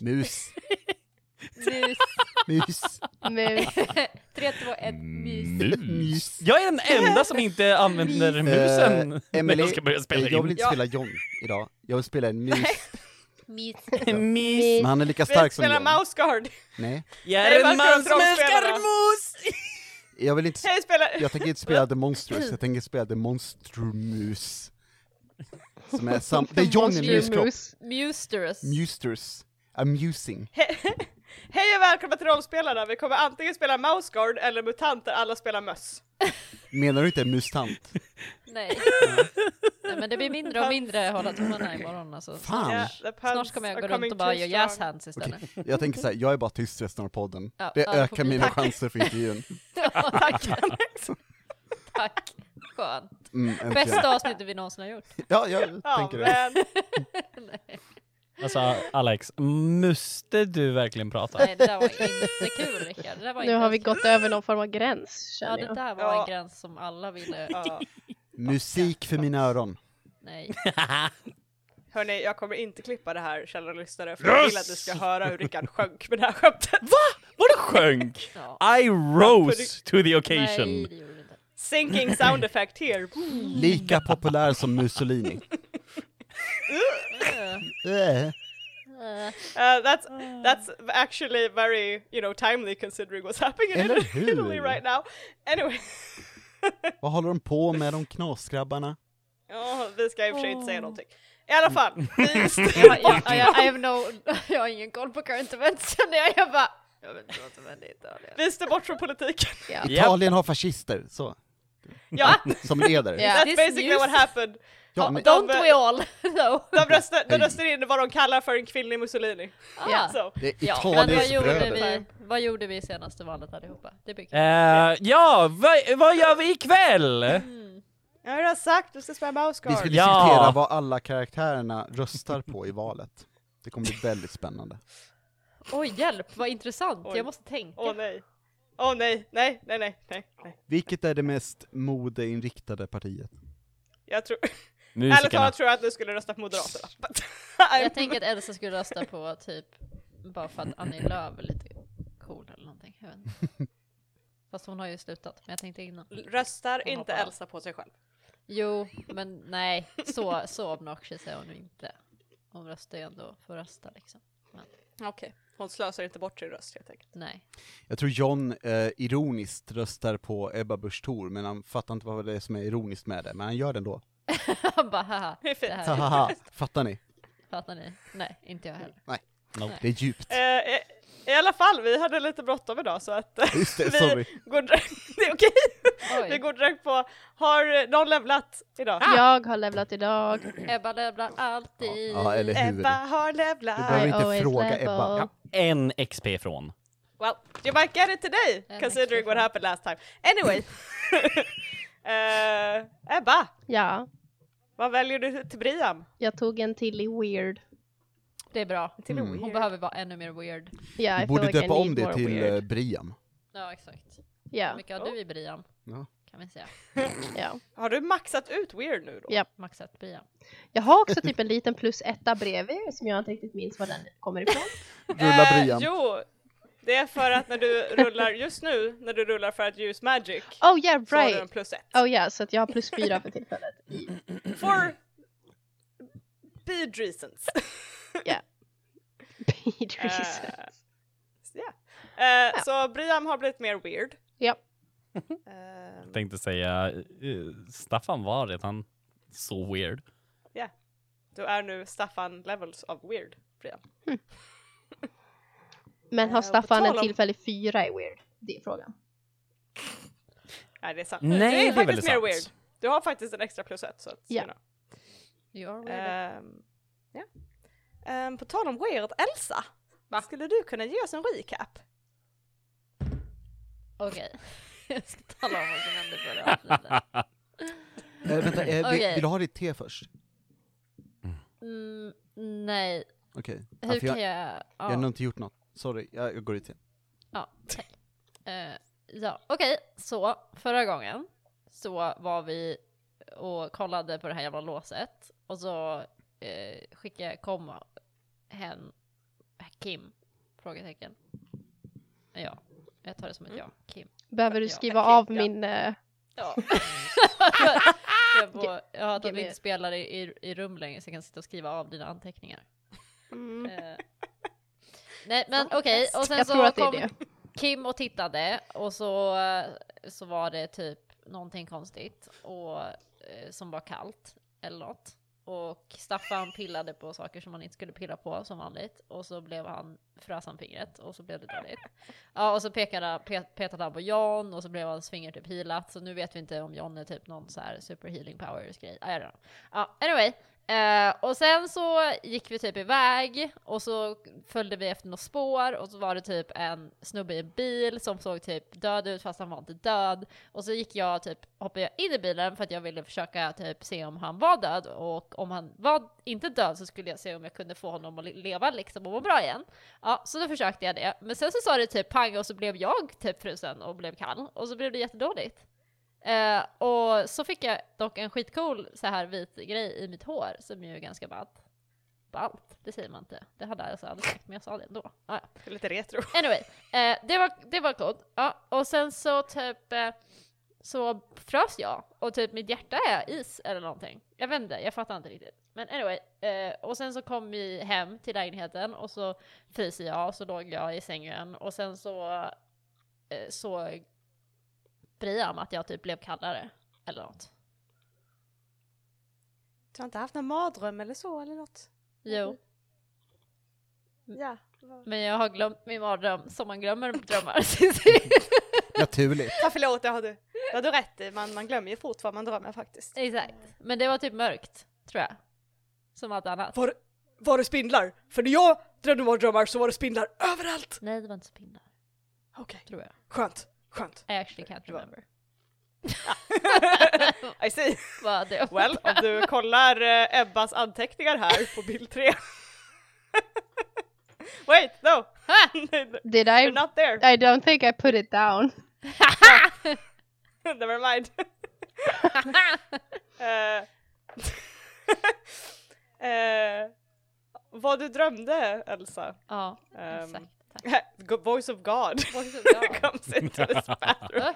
Mus. Mus, Mus. mus. 3, 2, 1, mus. Mus. Jag är den enda som inte använder musen när Emily, jag ska börja spela eh, jag vill in. inte Ja. spela John idag. Jag vill spela en mus. Mus. Mus. Men han är lika stark som John. Mouse Guard. Nej. Jag är en man som älskar mus! Jag vill inte, Hej, spelar... jag tänker inte spela The Monstrous, jag tänker spela The Monstrumus. Som är sam, det är John i muskropp. Mus. Musterus. Amusing. Hej och välkomna till Rollspelarna. Vi kommer antingen spela Mouse Guard eller MUTANT där alla spelar möss. Menar du inte mustant? Nej. Nej. Men det blir mindre och mindre hålla tummarna imorgon alltså. Fan! Yeah, Snart kommer jag gå runt och bara göra jazz hands istället. Jag tänker såhär, jag är bara tyst resten av podden. Ja, Det ökar mina tack. chanser för intervjun. Tack. Tack. Skönt. Mm. Bästa avsnittet vi någonsin har gjort. Ja, jag Ja, tänker det. Alltså Alex, måste du verkligen prata? Nej, det där var inte kul Rickard. Nu inte har vi ens- gått över någon form av gräns, Ja, det där var Ja. en gräns som alla ville... ja. Musik för mina öron. Nej. Hörni, jag kommer inte klippa det här, kära lyssnare, för jag vill att ni ska höra hur Rickard sjönk med det här skämtet. Vadå sjönk? Ja. I rose to the Nej, occasion. det gjorde det inte. Sinking sound effect here. Lika populär som Mussolini. Uh, that's that's actually very you know timely considering what's happening in Eller hur? Italy right now. Anyway, Vad håller de på med, de knasgrabbarna? ja, vi ska i och för sig inte säga någonting. I alla fall, vi Jag, jag, jag, I have no, jag har ingen koll på current events. Jag, jag bara... Jag vet inte vad som hände i Italien. vi står bort från politiken. Italien har fascister, så. Ja, Som leder. That's This basically news- what happened. Ja, men, Don't we all? No. De röstar, de röstar in vad de kallar för en kvinnlig Mussolini. Ah. Så. det är Ja, men vad Italiens gjorde, bröder. vi, vad gjorde vi i senaste valet allihopa? Det blir kul. Eh, ja, vad, vad gör vi ikväll? Mm. Jag har redan sagt, du ska spela Mouse Vi ska Ja. diskutera vad alla karaktärerna röstar på i valet. Det kommer bli väldigt spännande. Oj, hjälp, vad intressant. Oj. Jag måste tänka. Åh nej. Åh nej, nej, nej, nej, nej, nej. Vilket är det mest modeinriktade partiet? Jag tror, ärligt talat tror jag att du skulle rösta på Moderaterna. Jag tänker att Elsa skulle rösta på typ, bara för att Annie Lööf är lite cool eller någonting. Jag vet inte. Fast hon har ju slutat, men jag tänkte innan. Röstar Hon inte. Elsa på sig själv. Jo, men nej, så, så obnoxious är hon inte. Hon röstar ju ändå för att rösta liksom. Okej. Hon slösar inte bort sin röst helt enkelt. Nej. Jag tror John eh, ironiskt röstar på Ebba Busch Thor, men han fattar inte vad det är som är ironiskt med det, men han gör det ändå. Bara haha, Det är fint. fattar ni? Fattar ni? Nej, inte jag heller. Nope. Det är djupt. Eh, i, alla fall, vi hade lite bråttom idag så att eh, Just det, vi sorry. går direkt, det är okej. Vi Oj, går direkt på, har någon levlat idag? Jag har levlat idag. Ebba levlar alltid. Ja, eller hur? Ebba har Du levlat. behöver I inte fråga level. Ebba. Ja, en XP från. Well, you might get it today, En considering what happened last time. Anyway. Eh, Ebba, Ja, vad väljer du till Briam? jag tog en till i weird. Det är bra. Till Mm. Hon behöver vara ännu mer weird. Ja, Du borde like döpa om det till weird. eh, Briam. Ja, exakt. Ja, Hur mycket har du i Brian? Ja. Kan vi säga. ja. Har du maxat ut weird nu då? Ja. Max ett Brian. Jag har också typ en liten plus etta bredvid som jag inte riktigt minns var den kommer ifrån. Rulla Eh, Briam. jo, det är för att när du rullar just nu, när du rullar för att use magic, Oh yeah, så har du en right! plus ett. Oh yeah, så att jag har plus fyra för tillfället. For bid reasons. Beat reason. Eh, yeah. Eh, Så Briam har blivit mer weird. Ja. Eh, Jag tänkte säga, eh, Staffan var redan så weird. du är nu Staffan levels of weird, Briam. Men Eh, har på Staffan en tillfällig fyra i weird? Det är frågan. Nej, det är sant. Nej, du är det är faktiskt mer sant. weird. Du har faktiskt en extra plus ett, så att, Ja. you know. Ehm, ja. Ehm, på tal om weird, Elsa, Va? skulle du kunna ge oss en recap? Okej. Jag ska tala om vad som hände förra avsnittet. Eh, vänta, eh, vill, Okej. vill du ha ditt te först? Mm, nej, Okej. Ja, hur för kan jag, jag... jag har Ja, nog inte gjort något. Sorry, jag, jag går ut igen. ja tack. Eh, ja, okej. Så, förra gången så var vi och kollade på det här jävla låset och så eh, skickade, kom hen, Kim? Frågetecken. Ja, jag tar det som ett ja. Kim. Behöver du Ja, skriva okej, av ja. min... eh, Ja. jag får, jag har att vi inte spelar i, i, i rum längre så jag kan sitta och skriva av dina anteckningar. mm. Nej men okej, och sen Jag så kom. Kim och tittade och så, eh, så var det typ någonting konstigt och eh, som var kallt eller något. Och Staffan pillade på saker som han inte skulle pilla på som vanligt och så blev han frös han fingret och så blev det dåligt. Ja och så pekade, pe, petade han på John och så blev hans finger typ healat så nu vet vi inte om John är typ någon så här super healing powers grej. I don't know. Ja anyway. Eh, och sen så gick vi typ iväg och så följde vi efter något spår och så var det typ en snubbe i en bil som såg typ död ut fast han var inte död. Och så gick jag typ, hoppade jag in i bilen för att jag ville försöka typ se om han var död och om han var inte död så skulle jag se om jag kunde få honom att leva liksom och må bra igen. Ja, så då försökte jag det. Men sen så sa det typ pang och så blev jag typ frusen och blev kall och så blev det jättedåligt. Eh, och så fick jag dock en skitcool så här vit grej i mitt hår som ju är ganska ballt. Ballt, det säger man inte. Det hade jag alltså aldrig sagt men jag sa det ändå. Ah, ja. Lite retro. Anyway, eh, det, var, det var coolt. Ja, och sen så typ eh, så frös jag och typ mitt hjärta är is eller någonting. Jag inte, jag fattar inte riktigt. Men anyway, eh, och sen så kom vi hem till lägenheten och så fryser jag och så låg jag i sängen och sen så eh, så Brian att jag typ blev kallare eller något. Du har inte haft någon mardröm eller så eller något? Jo, Ja. men jag har glömt min mardröm som man glömmer drömmar. Naturligt. Ja förlåt, det har du, det har du rätt i. Man, man glömmer ju fort vad man drömmer faktiskt. Exakt. Men det var typ mörkt, tror jag. Som allt annat. Var, var det spindlar? För när jag drömde mardrömmar så var det spindlar överallt! Nej, det var inte spindlar, Okej, tror jag. skönt, skönt. I actually can't remember. I see. Well, om du kollar eh, Ebbas anteckningar här på bild 3. Wait, no! Did I? You're not there. I don't think I put it down. Never mind. Eh, eh, vad du drömde, Elsa. ja, Ehm, exakt. Tack. Voice of God Voice of God. comes into this bathroom.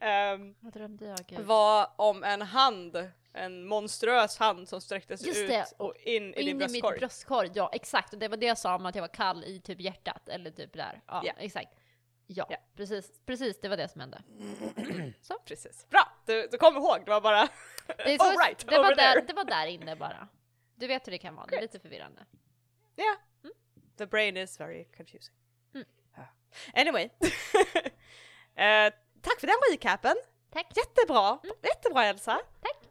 Ehm, vad drömde jag? Gud. var om en hand, en monstruös hand som sträcktes Just ut det. och in i din In i mitt bröstkorg. bröstkorg, ja exakt. Och det var det jag sa om att jag var kall i typ hjärtat, eller typ där. Ja, Ja. exakt. Ja, Ja. precis, precis, det var det som hände. Precis. Bra! Du, du kom ihåg, det var bara Det, är så, right, det, var där, det var där inne bara. Du vet hur det kan vara, det är lite förvirrande. Ja. The brain is very confusing. Mm. Anyway. eh, tack för den recapen. Tack! Jättebra! Jättebra Elsa. Mm. Tack.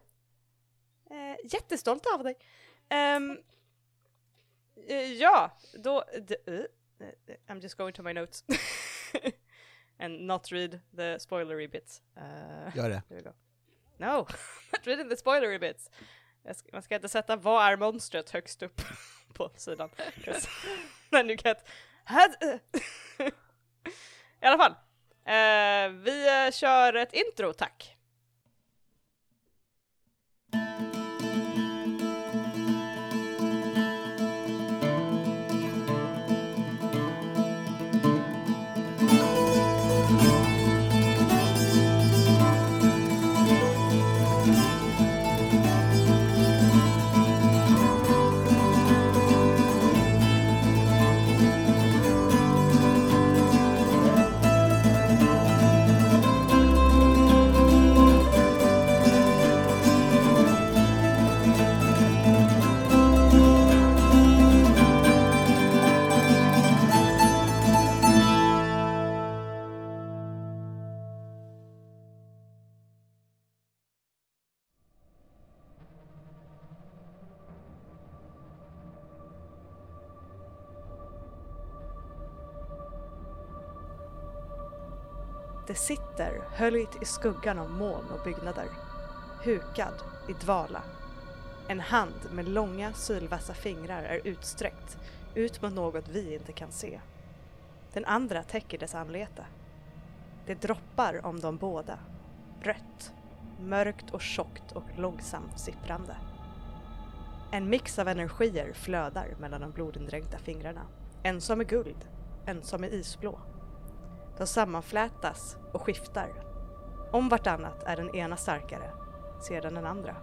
Eh, jättestolt över dig. Ehm, eh, ja, då... eh, I'm just going to my notes. And not read the spoilery bits. Uh, Gör det. There we go. No, not reading the spoilery bits. Ska, man ska inte sätta vad är monstret högst upp på sidan. Then you get... I alla fall. Eh, vi eh, kör ett intro, tack. Sitter höljt i skuggan av moln och byggnader, hukad i dvala. En hand med långa sylvassa fingrar är utsträckt ut mot något vi inte kan se. Den andra täcker dess anlete. Det droppar om de båda. Rött, mörkt och tjockt och långsamt sipprande. En mix av energier flödar mellan de blodindränkta fingrarna. En som är guld, en som är isblå. De sammanflätas och skiftar. Om vartannat är den ena starkare, sedan den andra.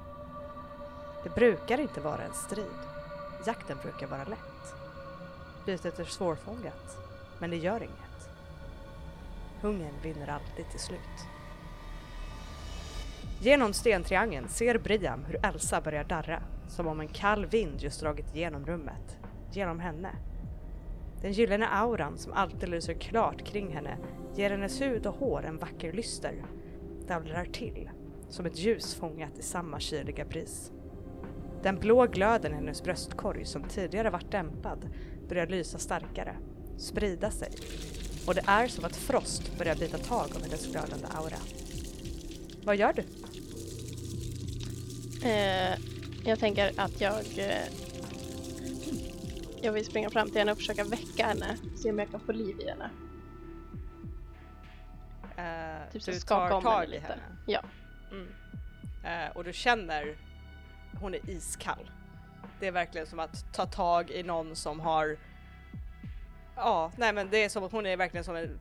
Det brukar inte vara en strid. Jakten brukar vara lätt. Bytet är svårfångat, men det gör inget. Hungern vinner alltid till slut. Genom stentriangeln ser Briam hur Elsa börjar darra, som om en kall vind just dragit genom rummet, genom henne. Den gyllene auran som alltid lyser klart kring henne ger hennes hud och hår en vacker lyster. Dallrar till, som ett ljus fångat i samma kyliga bris. Den blå glöden i hennes bröstkorg som tidigare varit dämpad börjar lysa starkare, sprida sig och det är som att frost börjar bita tag om hennes glödande aura. Vad gör du? Eh, jag tänker att jag... Eh, jag vill springa fram till henne och försöka väcka henne. Se om jag kan få liv i henne. Eh, Typ så du skaka tar om henne tag i lite. henne. Ja. Mm. Eh, och du känner, hon är iskall. Det är verkligen som att ta tag i någon som har, ja, nej men det är som att hon är verkligen som en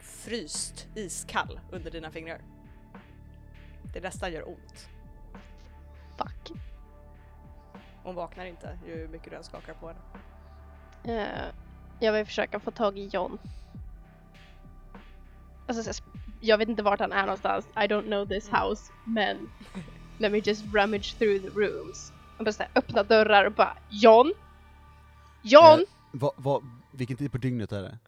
fryst iskall under dina fingrar. Det nästan gör ont. Fuck. Hon vaknar inte ju mycket du än skakar på henne. Eh, jag vill försöka få tag i John. Alltså, så- jag vet inte vart han är någonstans. I don't know this house. Men let me just rummage through the rooms. Och bara öppna dörrar och bara John! John! Eh, vad, vad, vilken tid på dygnet är det?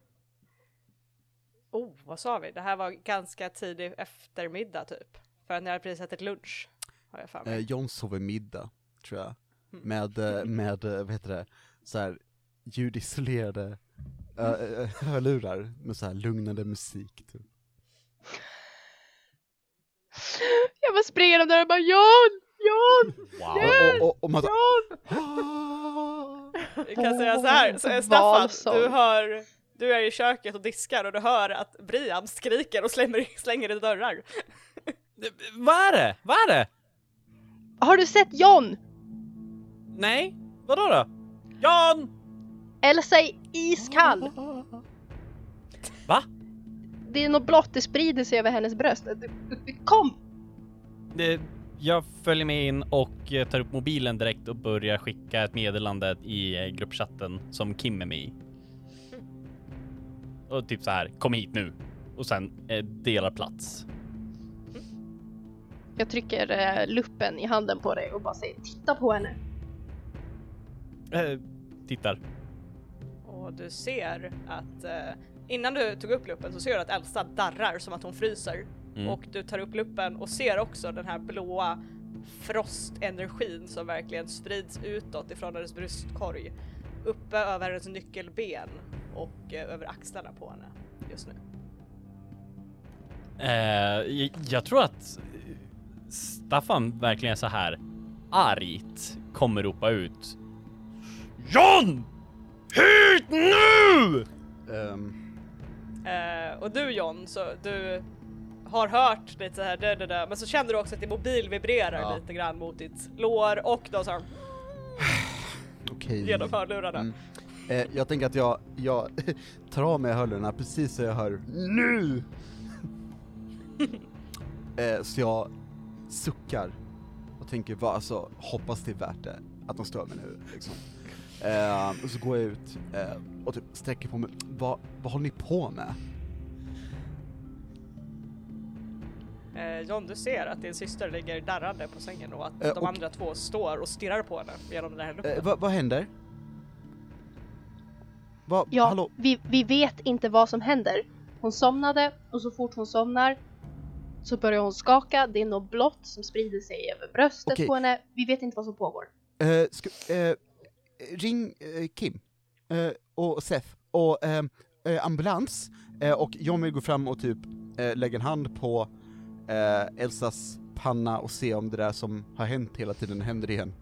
Oh, vad sa vi? Det här var ganska tidig eftermiddag typ. För att ni hade precis ätit lunch. Har jag för mig. Eh, John sover middag, tror jag. Mm. Med, eh, med, eh, vad heter det, så här ljudisolerade eh, eh, hörlurar med så här lugnande musik. Typ. Jag bara springer de där och bara John! John! Wow. Och, och, och, och man så, Vi kan säga så här, så, Staffan, du hör, du är i köket och diskar och du hör att Briam skriker och slänger, slänger i dörrar. Vad är det? Vad är det? Har du sett John? Nej, vadå då? Jan! Elsa är iskall! Va? Det är något blått, det sprider sig över hennes bröst. Kom! Jag följer med in och eh, tar upp mobilen direkt och börjar skicka ett meddelande i eh, gruppchatten som Kim är med i. Och typ så här, kom hit nu. Och sen eh, delar plats. Jag trycker eh, luppen i handen på dig och bara säger titta på henne. Eh, tittar. Och du ser att eh, innan du tog upp luppen så ser du att Elsa darrar som att hon fryser. Mm. Och du tar upp luppen och ser också den här blåa frostenergin som verkligen sprids utåt ifrån hennes bröstkorg. Uppe över hennes nyckelben och eh, över axlarna på henne just nu. Eh, jag, tror att Staffan verkligen så här argt kommer ropa ut. John! Hit nu! ehm, Eh, och du John, så du har hört lite så här dö, dö, dö, men så känner du också att din mobil vibrerar Ja. lite grann mot ditt lår och då så här, Okej. genom hörlurarna. Mm. Eh, jag tänker att jag, jag tar av mig hörlurarna precis så jag hör NU! eh, så jag suckar och tänker, vad, alltså, hoppas det är värt det, att de stör mig nu liksom. Eh, och så går jag ut eh, och typ sträcker på mig, vad, vad håller ni på med? Eh, John, du ser att din syster ligger darrande på sängen och att Eh, de och- andra två står och stirrar på henne genom den här luppen. Eh, vad, vad händer? Vad, Ja, hallå? vi, vi vet inte vad som händer. Hon somnade och så fort hon somnar så börjar hon skaka. Det är något blått som sprider sig över bröstet Okej. på henne. Vi vet inte vad som pågår. Eh, ska, eh, ring eh, Kim eh, och Seth och eh, eh, ambulans och John vill gå fram och typ lägga en hand på Elsas panna och se om det där som har hänt hela tiden händer igen.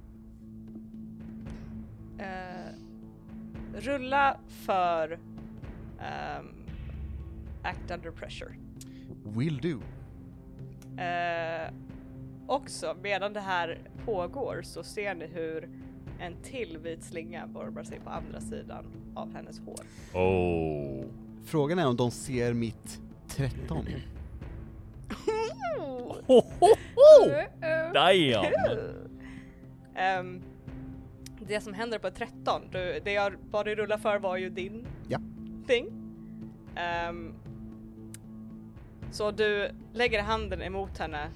Rulla för ehm, Act Under Pressure. Will do. Eh, också, medan det här pågår så ser ni hur en till vit slinga borrar sig på andra sidan av hennes hår. Oh. Frågan är om de ser mitt 13. Ho, ho, ho! Damn! Ehm, det som händer på 13, du, det jag bad dig rulla för var ju din Ja. thing. Ehm, så du lägger handen emot henne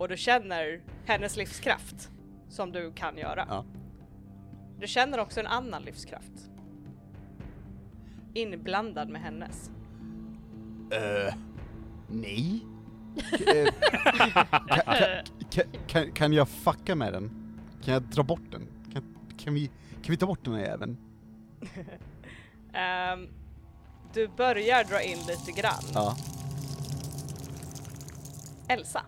och du känner hennes livskraft som du kan göra. Ja. Du känner också en annan livskraft. Inblandad med hennes. Uh, nej? Eh, kan, kan, kan, jag fucka med den? Kan jag dra bort den? Kan, kan, vi, kan vi ta bort den här jäveln? Ehm, du börjar dra in lite grann. Ja. Elsa.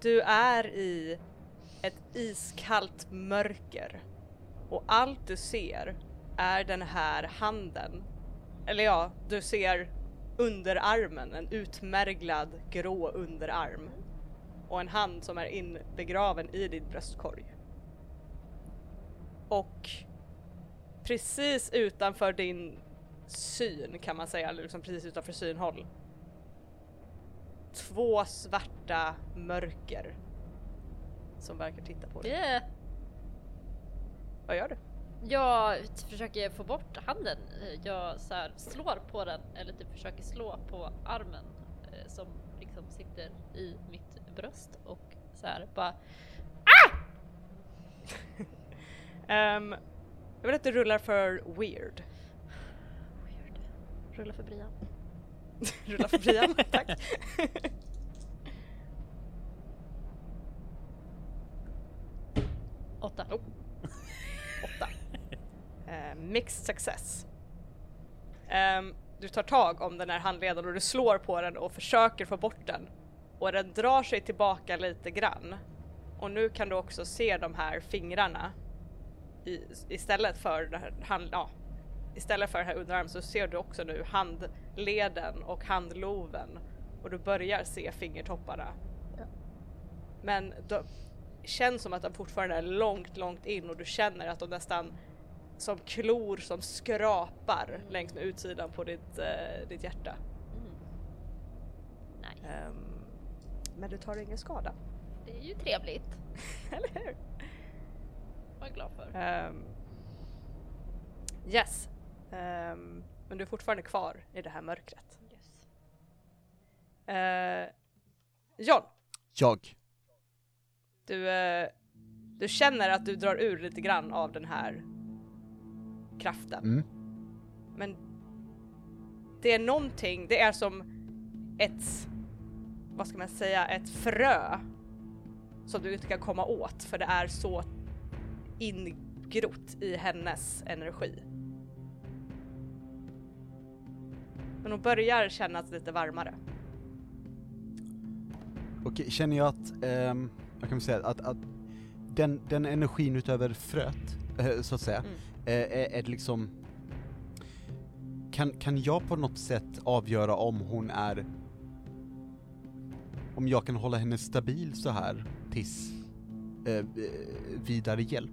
Du är i ett iskallt mörker och allt du ser är den här handen. Eller ja, du ser underarmen, en utmärglad grå underarm och en hand som är inbegraven i din bröstkorg. Och precis utanför din syn kan man säga, eller liksom precis utanför synhåll. Två svarta mörker som verkar titta på dig. Yeah. Vad gör du? Jag försöker få bort handen. Jag så här, slår på den, eller typ försöker slå på armen eh, som liksom sitter i mitt bröst och så här bara Ehm, jag vill att du rullar för weird. weird. Rulla för Brian. Rulla för Brian, tack. Åtta. Oh. Åtta. Eh, mixed success. Ehm, du tar tag om den här handleden och du slår på den och försöker få bort den. Och den drar sig tillbaka lite grann. Och nu kan du också se de här fingrarna. I, istället för det här hand, ja, istället för den här underarmen så ser du också nu handleden och handloven. Och du börjar se fingertopparna. Men de känns som att de fortfarande är långt, långt in och du känner att de nästan som klor som skrapar längs med utsidan på ditt, eh, ditt hjärta. Mm. Nice. Ehm, men du tar ingen skada, Det är ju trevligt. eller hur? Var glad för. Ehm, yes. Ehm, men du är fortfarande kvar i det här mörkret. Yes. Uh, John, Jag. du, eh, du känner att du drar ur lite grann av den här kraften. Mm. Men det är någonting, det är som ett, vad ska man säga, ett frö som du inte kan komma åt för det är så ingrott i hennes energi. Men hon börjar kännas lite varmare. Okej, känner jag att, ehm, jag kan säga att, att den, den energin utöver fröet, eh, så att säga, Mm. eh, är, är det liksom kan, kan jag på något sätt avgöra om hon är om jag kan hålla henne stabil så här tills eh, eh, vidare hjälp?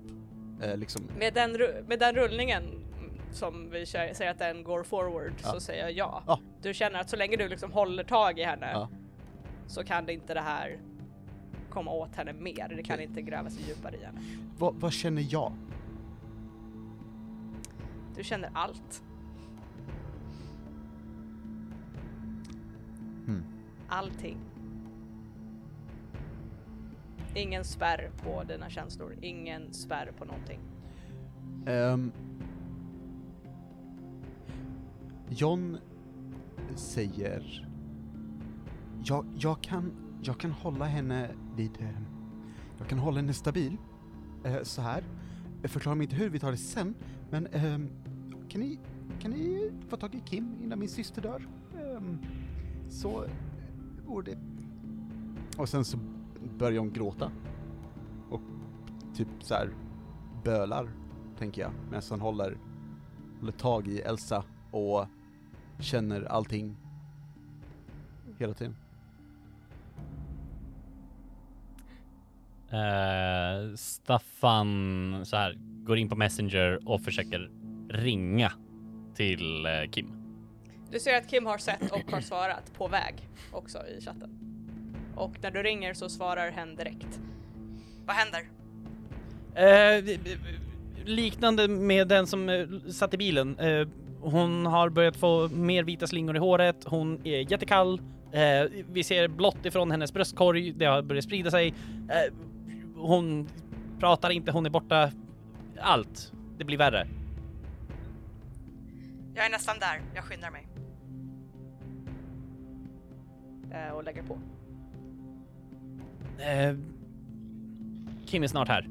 Liksom. Med den, med den rullningen som vi kö- säger att den går forward Ja. så säger jag ja. Ja. Du känner att så länge du liksom håller tag i henne Ja. så kan det inte det här komma åt henne mer. Det kan inte gräva sig djupare i henne. Vad, vad känner jag? Du känner allt. Hmm. Allting. Ingen spärr på dina känslor, ingen spärr på någonting. Ehm, John säger jag, jag, kan, jag kan hålla henne vid, eh, jag kan hålla henne stabil, eh, så här. Förklara mig inte hur, vi tar det sen, men eh, kan ni, kan ni få tag i Kim innan min syster dör? Eh, så vore det... Och sen så börjar hon gråta. Och typ så här bölar tänker jag, medan hon håller, håller tag i Elsa och känner allting hela tiden. Eh, Staffan så här går in på Messenger och försöker ringa till eh, Kim. Du ser att Kim har sett och har svarat på väg också i chatten. Och när du ringer så svarar hen direkt. Vad händer? Eh, liknande med den som satt i bilen. Hon har börjat få mer vita slingor i håret. Hon är jättekall. Eh, vi ser blått ifrån hennes bröstkorg. Det har börjat sprida sig. Eh, hon pratar inte. Hon är borta. Allt. Det blir värre. Jag är nästan där, jag skyndar mig. Eh, och lägger på. Eh, Kim är snart här.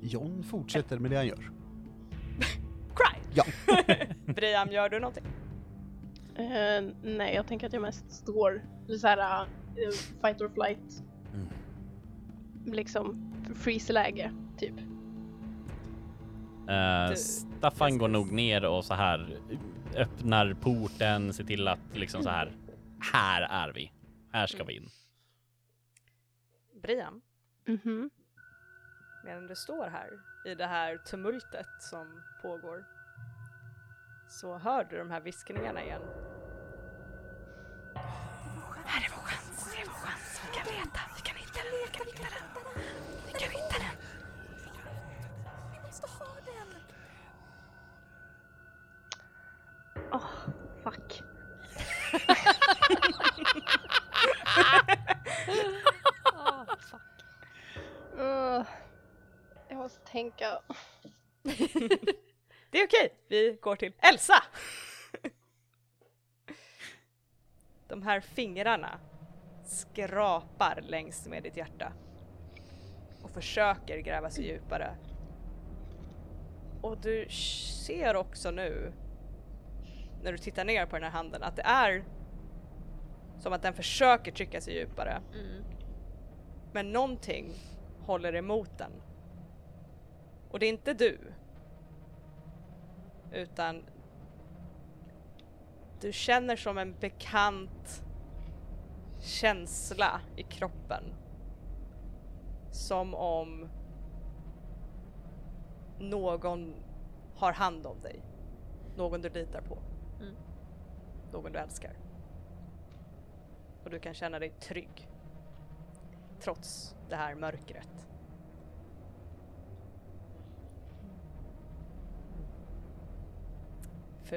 John fortsätter med det han gör. Ja. Briam, gör du någonting? Eh, nej, jag tänker att jag mest står så här uh, fight or flight. Liksom freeze-läge, typ. Du- Staffan går nog ner och så här öppnar porten, ser till att liksom så här. Här är vi. Här ska vi in. Briam, Mhm. medan du står här i det här tumultet som pågår så hör du de här viskningarna igen. Här är vår chans, det är vår chans. Vi kan leta, vi kan hitta den, vi kan hitta den. Vi kan hitta den. Åh, fuck. Ah, fuck. Uh, jag måste tänka. Det är okej, vi går till Elsa! De här fingrarna skrapar längs med ditt hjärta och försöker gräva sig djupare. Och du ser också nu, när du tittar ner på den här handen, att det är som att den försöker trycka sig djupare. Mm. Men någonting håller emot den. Och det är inte du. Utan du känner som en bekant känsla i kroppen. Som om någon har hand om dig. Någon du litar på. Mm. Någon du älskar. Och du kan känna dig trygg. Trots det här mörkret.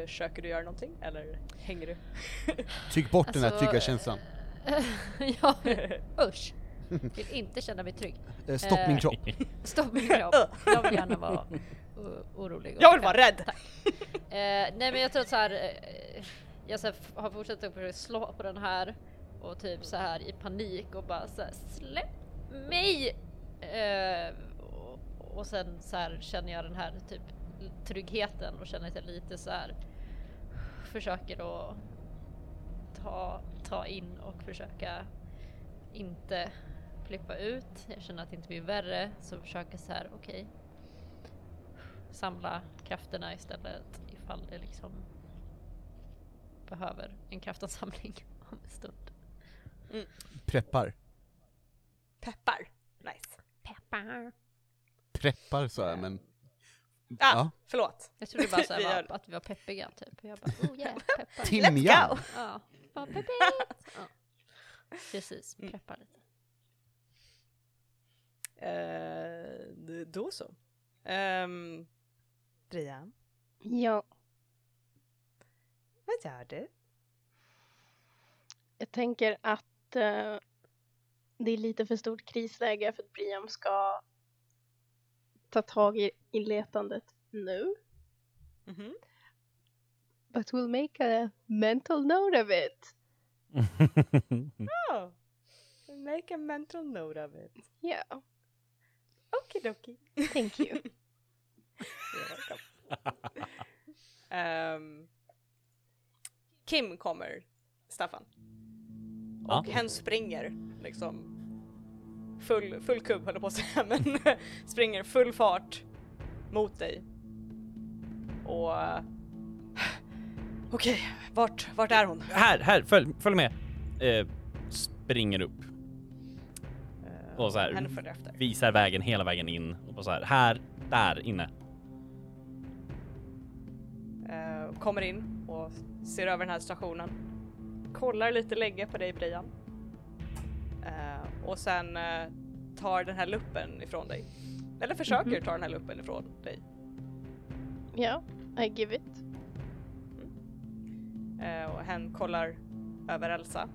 Försöker du göra någonting eller hänger du? Tryck bort den här Alltså, trygga känslan. ja, usch. Vill inte känna mig trygg. Eh, Stopp min eh, kropp. Stopp min kropp. Jag vill gärna vara orolig. Jag vill vara rädd! Eh, nej men jag tror att så här, jag så här, har fortsatt att försöka slå på den här och typ så här i panik och bara så här, släpp mig! Och, och sen så här känner jag den här typ tryggheten och känner att jag lite så här försöker att ta, ta in och försöka inte flippa ut. Jag känner att det inte blir värre så försöker så här okej samla krafterna istället ifall det liksom behöver en kraftansamling om en stund. Preppar. Peppar. Nice. Peppar. Preppar sa jag, men... Ah, Ja. förlåt. Jag trodde bara så här Vi var, gör- att vi var peppiga typ. Jag bara oh yeah, peppar. Timjan! Ja, bara peppigt. Ja. Precis, Mm. peppar lite. D- då så. Um, Brian, Ja, vad gör du? jag tänker att eh, det är lite för stort krisläge för att Briam ska ta tag i, i letandet nu. Mhm. But we'll make a mental note of it. Oh, make a mental note of it. Yeah, Okidoki. thank you. Ehm, Kim kommer, Staffan. Och hen springer liksom full, full kubb höll på att säga, men springer full fart mot dig. Och... eh, Okej, vart, vart är hon? Här, här, följ, följ med. Eh, springer upp. Och så här, efter. visar vägen hela vägen in och så här, här, där inne. Eh, kommer in och ser över den här stationen. Kollar lite länge på dig Brian. Och sen eh, tar den här luppen ifrån dig. Eller försöker ta den här luppen ifrån dig. Ja, I give it. Eh, och hen kollar över Elsa.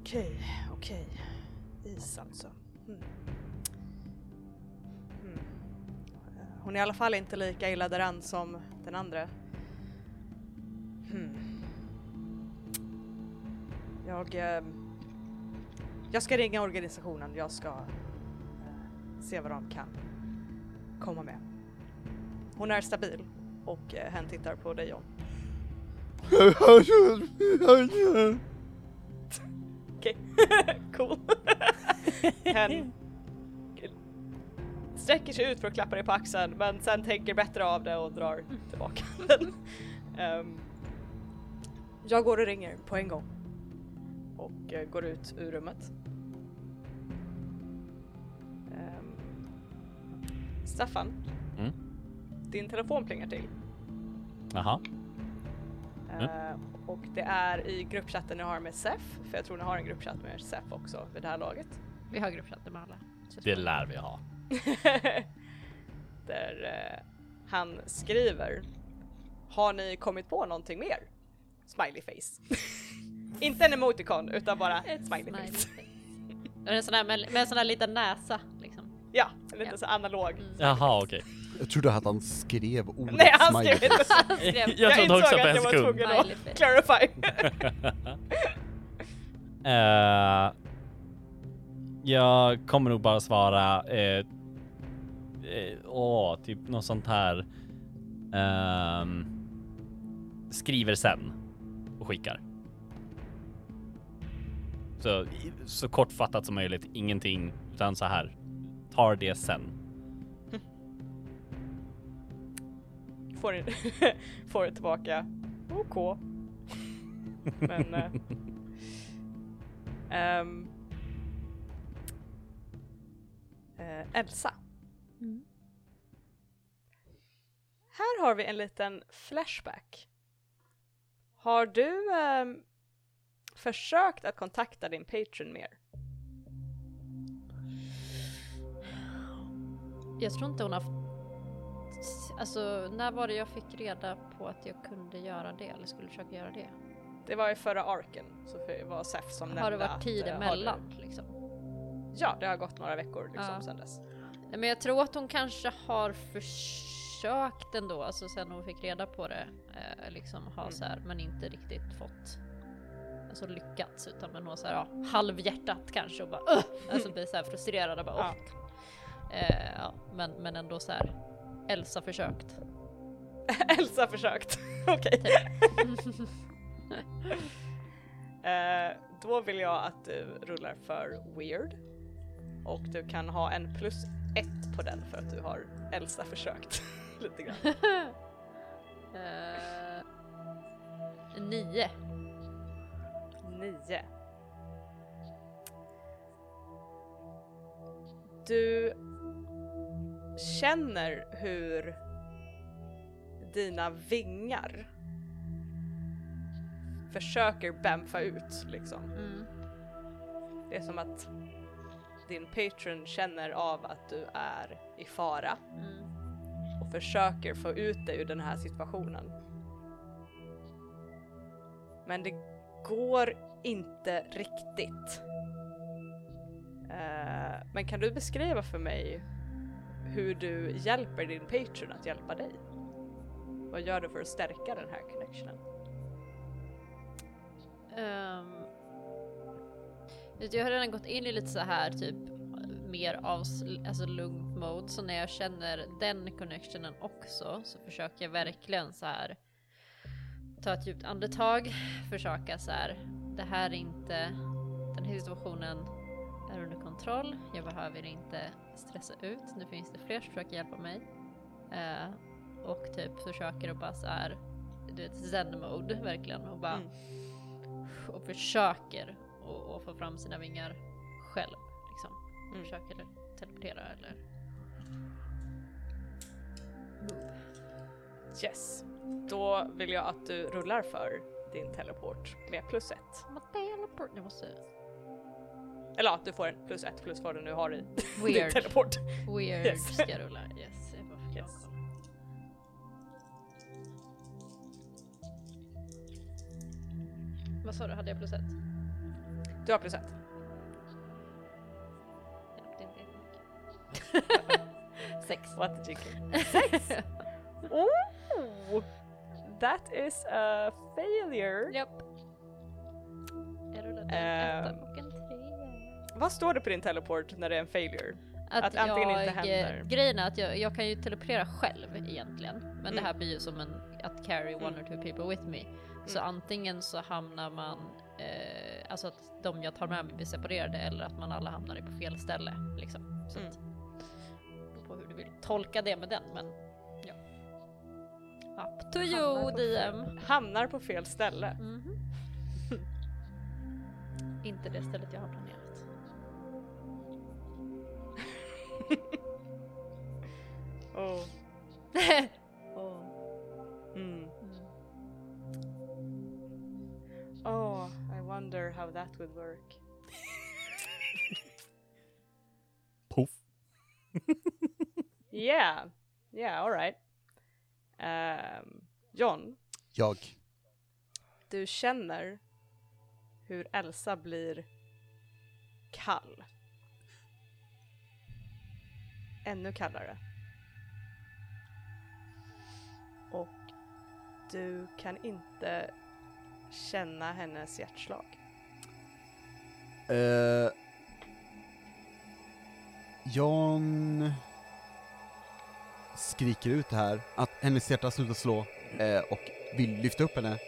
Okej, okej. Is alltså. Mm. Mm. Hon är i alla fall inte lika illa däran som den andra. Hmm. Jag... Eh, jag ska ringa organisationen. Jag ska eh, se vad de kan komma med. Hon är stabil och eh, hen tittar på dig John. Okej, cool. hen sträcker sig ut för att klappa dig på axeln men sen tänker bättre av det och drar tillbaka den. Ehm, jag går och ringer på en gång och eh, går ut ur rummet. Ehm, Staffan, Mm. din telefon plingar till. Jaha. Eh, och det är i gruppchatten ni har med SEF, för jag tror ni har en gruppchatt med SEF också vid det här laget. Vi har gruppchatter med alla. Det lär vi ha. Där eh, han skriver Har ni kommit på någonting mer? Smiley face. Inte en emoticon utan bara ett smiley Smiley face. Med en sån här, med, med en sån här liten näsa liksom. Ja, en lite Ja. så analog. Mm. Jaha, okej. Jag trodde att han skrev ordet Nej, han smiley skrev inte face. Han skrev Jag trodde också insåg på att jag var tvungen att clarify. Eh, jag kommer nog bara svara eh, åh, typ något sånt här. ehm, skriver sen och skickar. Så, så kortfattat som möjligt, ingenting utan så här. Tar det sen. får, får det tillbaka. OK. Men... eh, ehm, eh, Elsa. Mm. Här har vi en liten flashback. Har du ehm, försökt att kontakta din patron mer? Jag tror inte hon har... Alltså, när var det jag fick reda på att jag kunde göra det, eller skulle försöka göra det? Det var i förra arken, så det var Sef som nämnde Har det varit att, tid eh, har emellan, Du... liksom? Ja, det har gått några veckor liksom Ja. sedan dess. Men jag tror att hon kanske har försökt ändå, alltså sen hon fick reda på det, eh, liksom ha Mm. så här, men inte riktigt fått alltså lyckats utan men hon så här, ja, halvhjärtat kanske och bara "Ugh!" alltså blir så här frustrerad och bara Ja. Eh, ja, men, men ändå så här Elsa försökt. Elsa försökt. Okej. Eh, då vill jag att du rullar för weird. Och du kan ha en plus ett på den för att du har Elsa försökt. Lite grann. eh, nio. Nio. Du känner hur dina vingar försöker bamfa ut liksom. Mm. Det är som att din patron känner av att du är i fara Mm. och försöker få ut dig ur den här situationen. Men det går inte riktigt. Uh, men kan du beskriva för mig hur du hjälper din patron att hjälpa dig? Vad gör du för att stärka den här connectionen? Um, jag har redan gått in i lite så här typ mer av alltså lugnt mode så när jag känner den connectionen också så försöker jag verkligen så här ta ett djupt andetag, försöka så här det här är inte den här situationen är under kontroll. Jag behöver inte stressa ut. Nu finns det fler som försöker hjälpa mig. Eh, och typ försöker att bara så här du vet zen mode verkligen och bara Mm. och försöker och, och få fram sina vingar själv. Liksom. Mm. Försöker teleportera eller... Yes. Då vill jag att du rullar för din teleport med plus ett. Teleport, jag måste... Eller ja, du får en plus ett plus vad du nu har i din Weird. teleport. Weird Yes. ska jag rulla. Yes, jag bara Yes. Vad sa du, hade jag plus ett? Du har plus ett. Hjälpte inte jättemycket. Sex. What you get? Sex! oh! That is a failure. Japp. Jag rullade en etta och en trea. Vad står det på din teleport när det är en failure? Att, Att antingen jag, inte händer. eh, Grejen är att jag, jag kan ju teleportera själv egentligen. Men Mm. det här blir ju som en, att carry one Mm. or two people with me. Så Mm. antingen så hamnar man, eh, alltså att de jag tar med mig blir separerade eller att man alla hamnar på fel ställe. Liksom. Så Mm. att, beror på hur du vill tolka det med den men. Up to Hamnar you på DM. Hamnar på fel ställe. Mhm. Inte det stället jag har planerat. Oh. oh. Mm. Oh, I wonder how that would work. Poff. Yeah, yeah, alright. Um, John, Jag. du känner hur Elsa blir kall. Ännu kallare. Och du kan inte känna hennes hjärtslag. Eh, Jan skriker ut här att hennes hjärta slutar slå eh, och vill lyfta upp henne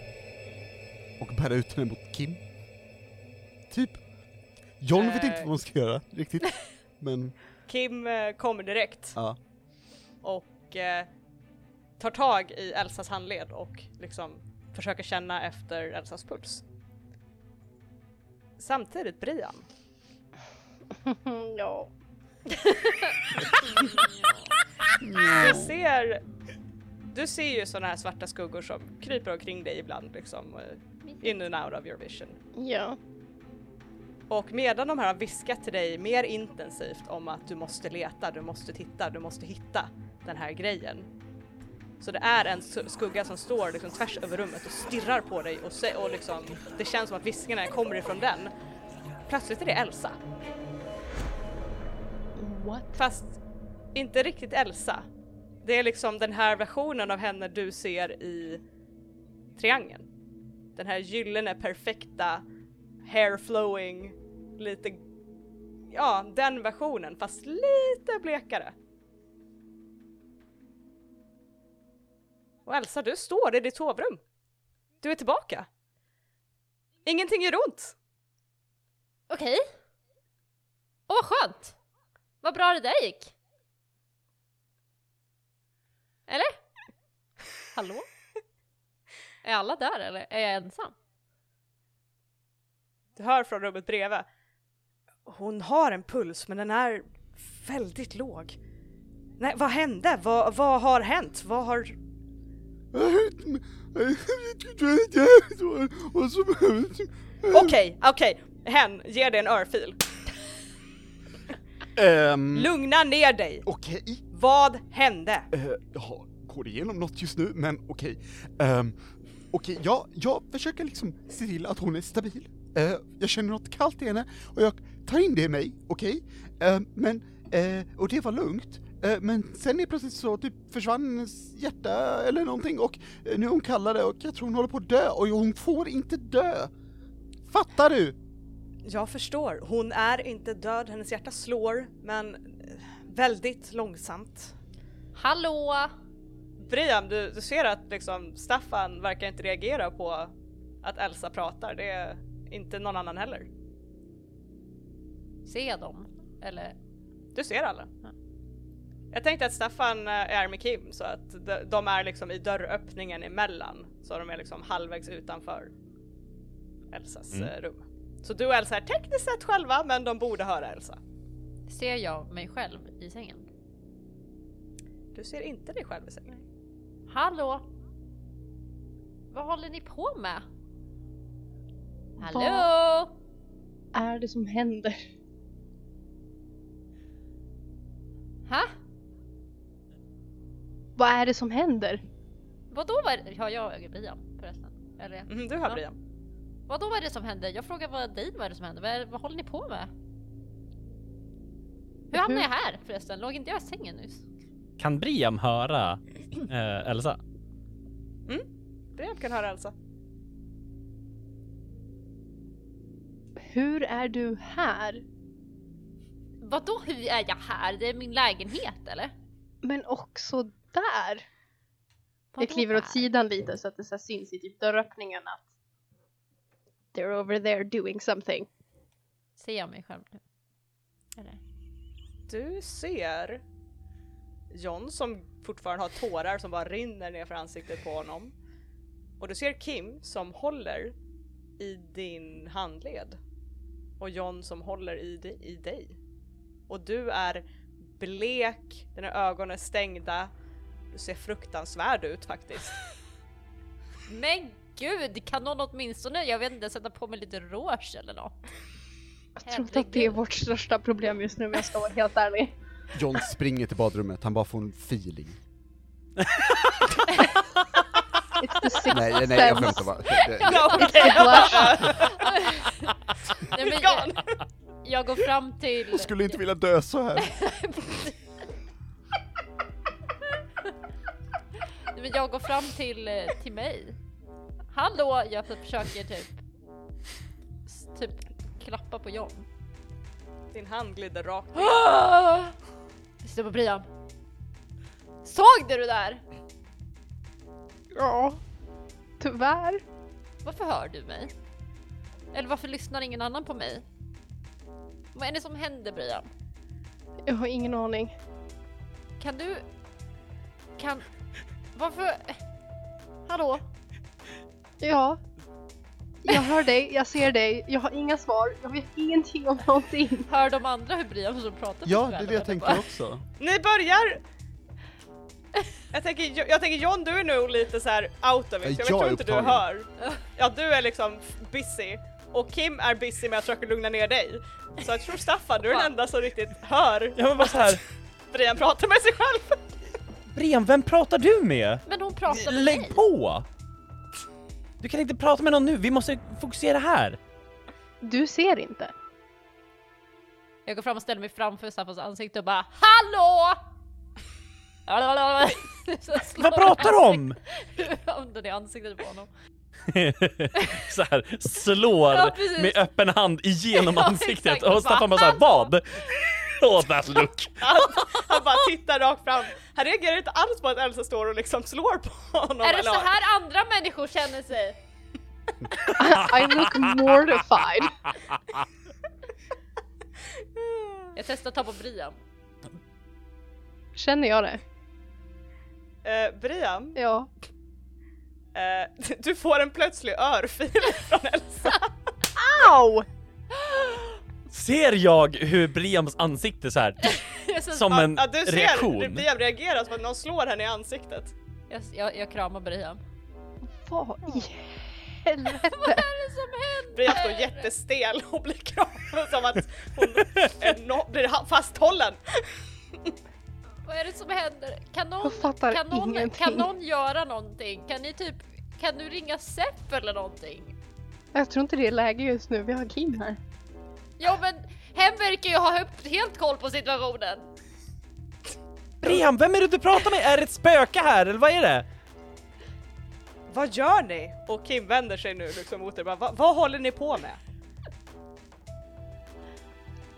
och bära ut henne mot Kim. Typ. John vet Eh. inte vad man ska göra riktigt, men Kim eh, kommer direkt ja. och eh, tar tag i Elsas handled och liksom försöker känna efter Elsas puls. Samtidigt Brian, ja. Du ser, du ser ju sådana här svarta skuggor som kryper omkring dig ibland liksom, eh, in and out of your vision. Ja. Och medan de här har viskat till dig mer intensivt om att du måste leta, du måste titta, du måste hitta den här grejen. Så det är en skugga som står liksom tvärs över rummet och stirrar på dig och, sä- och liksom, det känns som att viskningarna kommer ifrån den. Plötsligt är det Elsa. What? Fast inte riktigt Elsa. Det är liksom den här versionen av henne du ser i triangeln. Den här gyllene perfekta hair flowing, lite, ja den versionen fast lite blekare. Och Elsa, du står i ditt sovrum. Du är tillbaka. Ingenting gör ont. Okej. Åh vad skönt! Vad bra det där gick. Eller? Hallå? Är alla där eller är jag ensam? Du hör från rummet bredvid. Hon har en puls men den är väldigt låg. Nej, vad hände? Vad, vad har hänt? Vad har... Okej, okej. Hen, ge dig en örfil. Ehm, Lugna ner dig. Okej. Vad hände? Eh, jag går igenom något just nu, men okej. Ehm, okej, jag, jag försöker liksom se till att hon är stabil. Eh, jag känner något kallt i henne och jag tar in det i mig, okej? Ehm, men, eh, och det var lugnt. Men sen är plötsligt så typ försvann hennes hjärta eller någonting och nu är hon kallare och jag tror hon håller på att dö och hon får inte dö. Fattar du? Jag förstår. Hon är inte död. Hennes hjärta slår, men eh, väldigt långsamt. Hallå! Brian, du, du ser att liksom Staffan verkar inte reagera på att Elsa pratar. Det är inte någon annan heller. Ser jag dem? Eller? Du ser alla. Ja. Jag tänkte att Staffan eh, är med Kim så att de, de är liksom i dörröppningen emellan. Så de är liksom halvvägs utanför Elsas Mm. eh, rum. Så du och Elsa är tekniskt sett själva, men de borde höra Elsa. Ser jag mig själv i sängen? Du ser inte dig själv i sängen. Hallå? Vad håller ni på med? Hallå? Vad är det som händer? Ha? Vad är det som händer? Vadå var det? Har jag Brian förresten? Eller? Mm, du hör Ja. Brian. Vad är det som händer? Jag frågar vad dig vad är det som händer? Vad, är, vad håller ni på med? Hur hamnade jag här förresten? Låg inte jag i sängen nyss? Kan Briam höra eh, Elsa? Brian kan höra Elsa. Hur är du här? Vadå hur är jag här? Det är min lägenhet eller? Men också där! Vadå jag kliver åt där? sidan lite så att det så syns i typ dörröppningen att they're over there doing something. Ser jag mig själv nu? Eller? Du ser John som fortfarande har tårar som bara rinner ner för ansiktet på honom. Och du ser Kim som håller i din handled. Och John som håller i, di- i dig. Och du är blek, dina ögon är stängda. Du ser fruktansvärd ut faktiskt. Men gud, kan någon åtminstone, jag vet inte, sätta på mig lite rouge eller något? Jag tror inte att det är vårt största problem just nu om jag ska vara helt ärlig. John springer till badrummet, han bara får en feeling. Nej, nej jag skämtar bara. Det- the blush. Nej, men jag, jag går fram till... Jag skulle inte vilja dö så här. Nej, men jag går fram till, eh, till mig. Hallå! Jag försöker typ... Typ klappa på John. Din hand glider rakt Titta på Brian. Såg du det där? Ja. Tyvärr. Varför hör du mig? Eller varför lyssnar ingen annan på mig? Vad är det som händer Brian? Jag har ingen aning. Kan du... Kan... Varför... Hallå? Ja. Jag hör dig, jag ser dig, jag har inga svar, jag vet ingenting om någonting. Hör de andra hur Brian som pratar Ja, så det är det jag vad? också. Ni börjar! Jag tänker, jag tänker John, du är nog lite så här out of it. Ja, Jag jag tror inte du hör. Ja, du är liksom busy. Och Kim är busy med att försöka lugna ner dig. Så jag tror Staffan, du är den enda som riktigt hör Jag var bara så här. Brian prata med sig själv. Briam, vem pratar du med? Men hon pratar med Lägg mig. på! Du kan inte prata med någon nu, vi måste fokusera här. Du ser inte. Jag går fram och ställer mig framför Staffans ansikte och bara HALLÅ! Vad pratar du om? Handen i ansiktet på honom. så här, slår Ja, med öppen hand igenom Ja, ansiktet exakt. och Staffan bara såhär, vad? That look! Han, han bara tittar rakt fram. Han reagerar inte alls på att Elsa står och liksom slår på honom. Är det så här andra människor känner sig? I look mortified. Jag testar att ta på Brian. Känner jag det? Eh, Brian, Ja. eh, du får en plötslig örfil från Elsa. Au! Ser jag hur Briams ansikte så här som en Ja, du ser reaktion? Brian reagerar som att någon slår henne i ansiktet. jag, jag, jag kramar Brian. Vad i helvete? Vad är det som händer? Brian står jättestel och blir kramad som att hon är no- blir fasthållen. Vad är det som händer? Kan någon, kan någon, kan någon göra någonting? Kan ni typ, kan du ringa Sepp eller någonting? Jag tror inte det är läge just nu, vi har Kim här. Ja men hen verkar ju ha helt koll på situationen. Briam, vem är det du pratar med? Är det ett spöke här eller vad är det? Vad gör ni? Och Kim vänder sig nu liksom mot er. Bara, "Va- vad håller ni på med?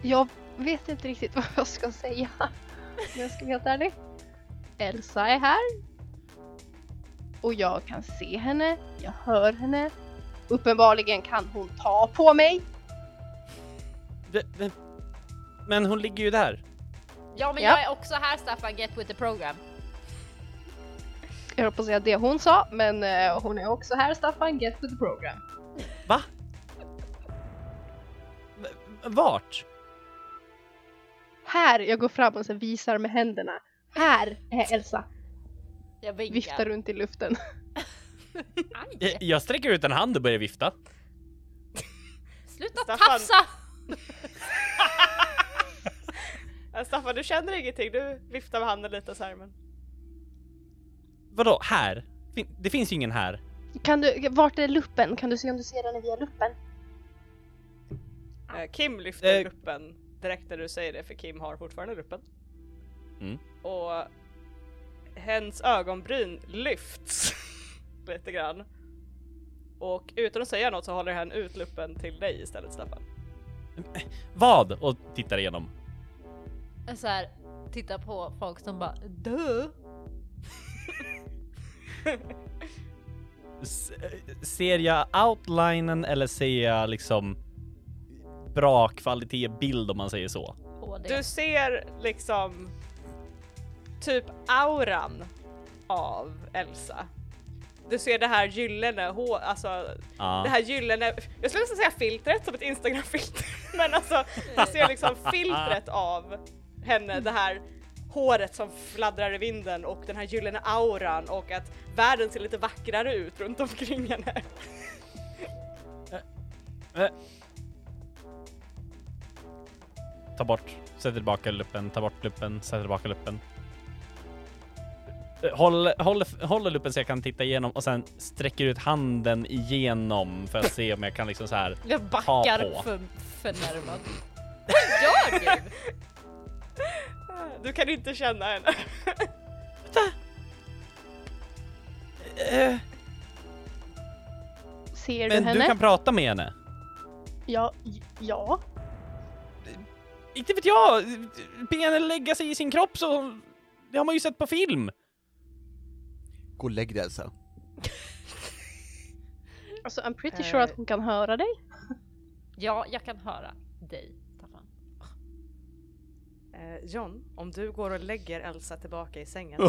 Jag vet inte riktigt vad jag ska säga. Om jag ska vara helt ärlig. Elsa är här. Och jag kan se henne, jag hör henne. Uppenbarligen kan hon ta på mig. Men hon ligger ju där. Ja men Ja. jag är också här Staffan, get with the program. Jag höll på att säga det hon sa, men eh, hon är också här Staffan, get with the program. Va? Vart? Här, jag går fram och så visar med händerna. Här är Elsa. Jag vinkar. Viftar runt i luften. Aj! Jag- Jag sträcker ut en hand och börjar vifta. Sluta Staffan. tafsa! Staffan, du känner ingenting, du viftar med handen lite så här men... Vadå, här? Det finns ju ingen här. Kan du, vart är luppen? Kan du se om du ser den via luppen? Eh, Kim lyfter Eh. luppen direkt när du säger det, för Kim har fortfarande luppen. Mm. Och hens ögonbryn lyfts lite grann. Och utan att säga något så håller hen ut luppen till dig istället Staffan. Vad? Och tittar igenom. Så här, titta på folk som bara dö. Ser jag outlinen eller ser jag liksom bra kvalitet bild om man säger så? Du ser liksom typ auran av Elsa. Du ser det här gyllene hår, alltså det Ja. här gyllene, jag skulle nästan säga filtret som ett instagramfilter, men alltså du ser liksom filtret av henne, det här håret som fladdrar i vinden och den här gyllene auran och att världen ser lite vackrare ut runt omkring henne. Eh. Ta bort, sätter tillbaka luppen, ta bort luppen, sätter tillbaka luppen. Håll, håll, håller luppen så jag kan titta igenom och sen sträcker ut handen igenom för att se om jag kan liksom så här. Jag backar för, förnärmad. Vad gör du? Du kan inte känna henne. Eh, Ser men du henne? du kan prata med henne. Ja, ja. Inte vet jag! Be henne lägga sig i sin kropp så... Det har man ju sett på film. Gå och lägg dig Elsa. Alltså I'm pretty Eh. sure att hon kan höra dig. Ja, jag kan höra dig. Staffan. Eh, John, om du går och lägger Elsa tillbaka i sängen.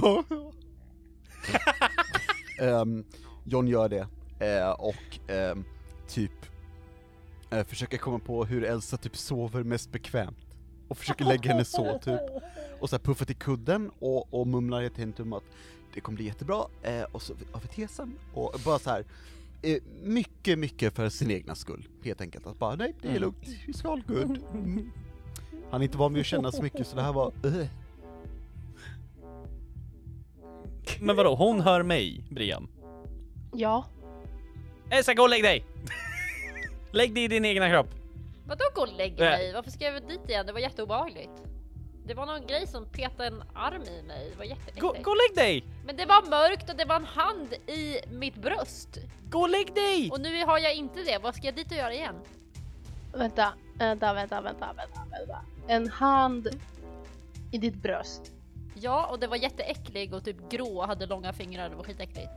um, John gör det, eh, och ehm, typ eh, försöker komma på hur Elsa typ sover mest bekvämt. Och försöker lägga henne så typ. Och så här puffar till kudden och, och mumlar till henne typ att det kommer bli jättebra, eh, och så av ett hesen, och bara så här. Eh, mycket, mycket för sin egna skull, helt enkelt. Att bara, nej det är Mm. lugnt, vi ska ha det good. Mm. Han är inte van vid att känna så mycket, så det här var, uh. Men vadå, hon hör mig, Brian? Ja. Elsa, gå och lägg dig! lägg dig i din egna kropp. Vadå gå och lägga Äh. mig? Varför ska jag dit igen? Det var jätteobehagligt. Det var någon grej som petade en arm i mig. Det var Gå, jätteäckligt. gå och lägg dig! Men det var mörkt och det var en hand i mitt bröst. Gå och lägg dig! Och nu har jag inte det. Vad ska jag dit och göra igen? Vänta, vänta, vänta, vänta, vänta, vänta. En hand i ditt bröst. Ja, och det var jätteäcklig och typ grå och hade långa fingrar. Det var skitäckligt.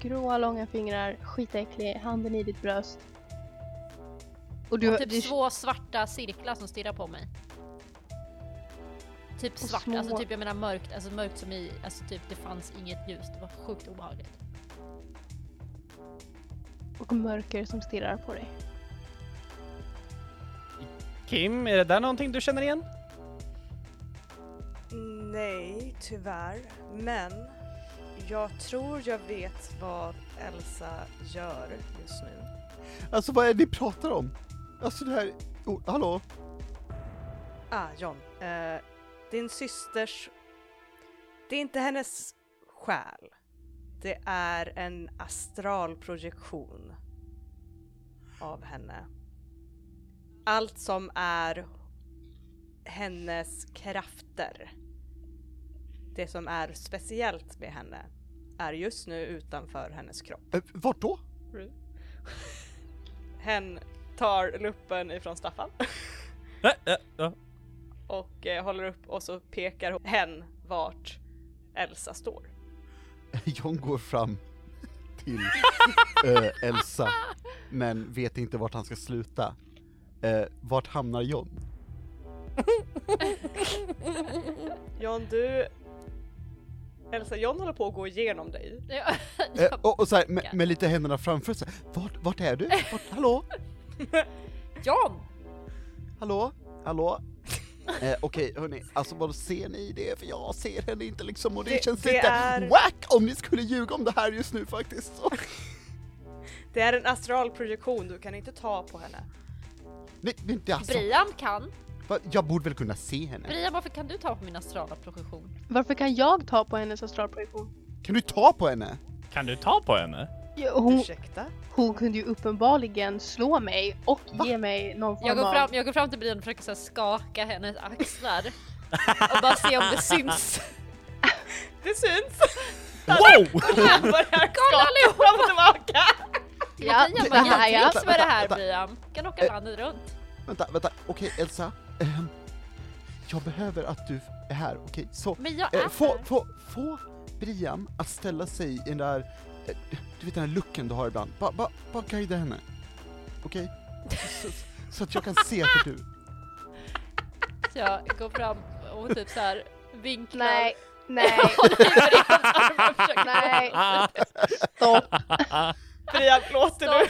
Gråa långa fingrar, skitäcklig, handen i ditt bröst. Och du, och typ du två svarta cirklar som stirrar på mig. Typ svart, små- alltså typ jag menar mörkt, alltså mörkt som i, alltså typ det fanns inget ljus. Det var sjukt obehagligt. och mörker som stirrar på dig. Kim, är det där någonting du känner igen? Nej, tyvärr. Men jag tror jag vet vad Elsa gör just nu. Alltså vad är det ni pratar om? Alltså det här, oh, hallå? Ah, John. Eh, din systers... Det är inte hennes själ. Det är en astralprojektion av henne. Allt som är hennes krafter, det som är speciellt med henne, är just nu utanför hennes kropp. Eh, vart då? Hen tar luppen ifrån Staffan Äh, äh, äh. Och eh, håller upp och så pekar hen vart Elsa står. John går fram till eh, Elsa, men vet inte vart han ska sluta. Eh, vart hamnar John? John, du... Elsa, John håller på att gå igenom dig. Ja, Eh, och, och så här, med, med lite händerna framför sig. Vart, vart är du? Vart, hallå? John! hallå, hallå? Eh, Okej hörni, alltså vad ser ni det? För jag ser henne inte liksom och det, Det- känns det lite är- wack om ni skulle ljuga om det här just nu faktiskt. Så. Det är en astral projektion, du kan inte ta på henne. Nej, men det alltså, Brian kan. va, jag borde väl kunna se henne? Brian, varför kan du ta på min astrala projektion? Varför kan jag ta på hennes astralprojektion? Kan du ta på henne? Kan du ta på henne? Ja, Hon, Ursäkta? hon kunde ju uppenbarligen slå mig och ge mig någon form Jag går, av... fram, jag går fram till Brian och försöker så skaka hennes axlar. och bara se om det syns. Det syns! Wow! Kolla skaka fram och tillbaka! Ja, jag det kan här göra ja. tricks med det här Vänta, Brian. Kan åka Eh. landet runt. Vänta, vänta, okej Elsa. ehm, jag behöver att du är här, okej? Så, Men jag är eh, få, här. få, få Brian att ställa sig i den där, eh, du vet den där looken du har ibland. Bara ba, bara guida henne. Okej? Så, så att jag kan se att det är du. Så jag går fram och typ så här vinklar. Nej, nej, nej. Stopp, Brian, låter du?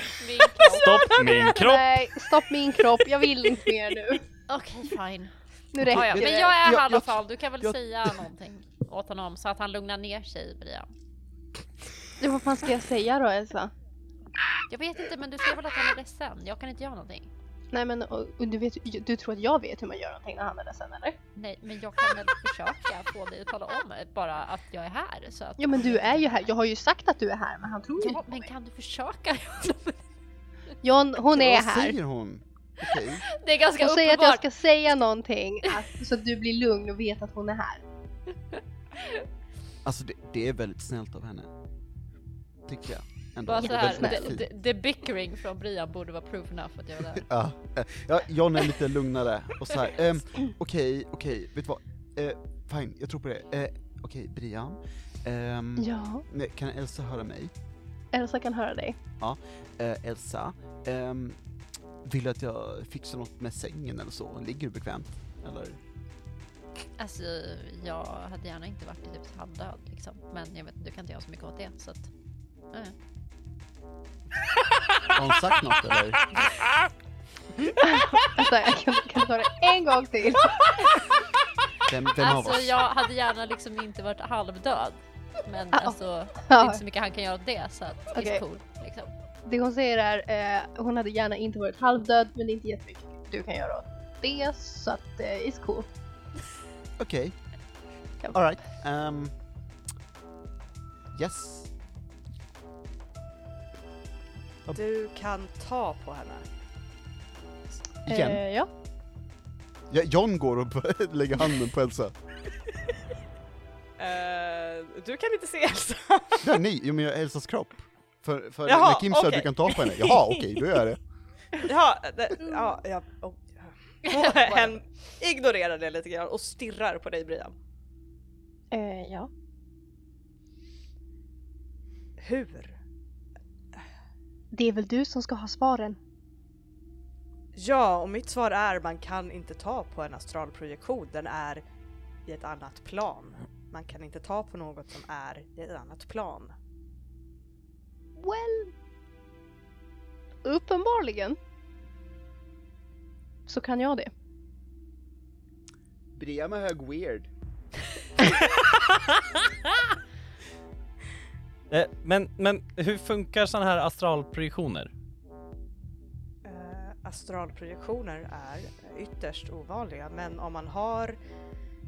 Stopp, min kropp! nej, stopp min kropp. Jag vill inte mer nu. Okej, fine. Nu ja. räcker Men det. jag är här i Jag- alla jag- fall. Du kan väl jag- säga någonting åt honom så att han lugnar ner sig, Brian. Ja, Vad fan ska jag säga då Elsa? Jag vet inte, men du ser väl att han är ledsen? Jag kan inte göra någonting. Nej men och, och du, vet, du tror att jag vet hur man gör någonting när han är ledsen eller? Nej, men jag kan väl försöka få dig att tala om bara att jag är här. Så att Ja men du är ju här. Jag har ju sagt att du är här men han tror ju Ja, inte på men mig. kan du försöka? John, hon är Vad här. säger hon? Okej. Det är ganska Hon säger att jag uppenbart. ska säga någonting att, så att du blir lugn och vet att hon är här. Alltså det, det är väldigt snällt av henne. Tycker jag. Ändå. Bara Det så är här, väldigt det, fint. det, det bickering från Brian borde vara proof enough att jag var där. Ja, ja, John är lite lugnare och så här. ehm, okej, okej, vet du vad? Eh, fine, jag tror på det. Eh, okej, Brian. Ehm, Ja, nej, kan Elsa höra mig? Elsa kan höra dig. Eh, Elsa, ehm, vill du att jag fixar något med sängen eller så? Ligger du bekvämt? Eller? Alltså, jag hade gärna inte varit i typ halvdöd liksom. Men jag vet du kan inte göra så mycket åt det så att... Har hon sagt något eller? Alltså, jag kan, kan ta det en gång till. Vem, vem av Alltså oss? jag hade gärna liksom inte varit halvdöd. Men Ah, alltså, det är inte så mycket han kan göra åt det så att Okej. it's cool liksom. det hon säger är eh, hon hade gärna inte varit halvdöd men det är inte jättemycket du kan göra åt det så att eh, it's cool. Okej. Ja. Alright. Um, yes. Du kan ta på henne. Igen. Eh, ja. Ja, John går och lägger handen på Elsa. Eh, du kan inte se Elsa. Ja, nej, jo, men jag har Elsas kropp. För, för Jaha, när Kim sa att du kan ta på henne, jaha okej, då gör jag det. ja, det, ja, ja. Oh. Hen ignorerar det lite grann och stirrar på dig Brian. Eh, ja. Hur? Det är väl du som ska ha svaren. Ja, och mitt svar är man kan inte ta på en astralprojektion. Den är i ett annat plan. Man kan inte ta på något som är i ett annat plan. Well. Uppenbarligen. Så kan jag det. Brian är hög weird. Eh, Men, men hur funkar sådana här astralprojektioner? Eh, astralprojektioner är ytterst ovanliga, men om man har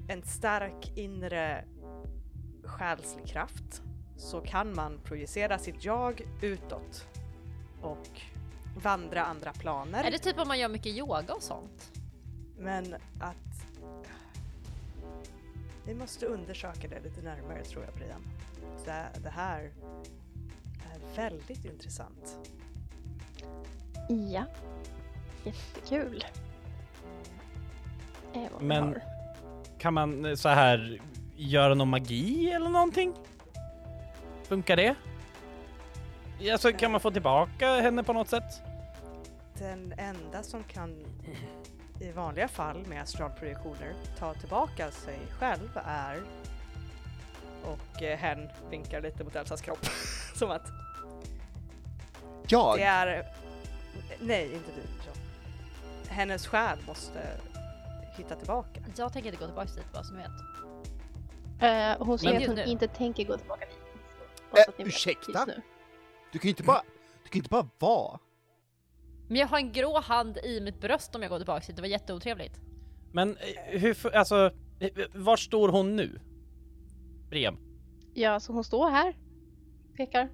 en stark inre själslig kraft så kan man projicera sitt jag utåt och vandra andra planer. Är det typ om man gör mycket yoga och sånt? Men att... Vi måste undersöka det lite närmare tror jag Brian. Det, det här är väldigt intressant. Ja. Jättekul. Eh, Men- har. Kan man eh, så här göra någon magi eller någonting? Funkar det? Alltså kan man få tillbaka henne på något sätt? Den enda som kan i vanliga fall med astralprojektioner ta tillbaka sig själv är och eh, hen vinkar lite mot Elsas kropp som att Jag? det är nej inte du John. hennes själ måste hitta tillbaka. Jag tänker inte gå tillbaka dit bara så ni vet. Eh, hon säger Men- att hon Nu. inte tänker gå tillbaka dit. Eh, Bara så att ni vet ursäkta? just nu. Du kan ju inte bara, du kan ju inte bara vara. Men jag har en grå hand i mitt bröst om jag går tillbaka dit, det var jätteotrevligt. Men eh, hur, fu- alltså, eh, var står hon nu? Brem. Ja, så hon står här. Pekar.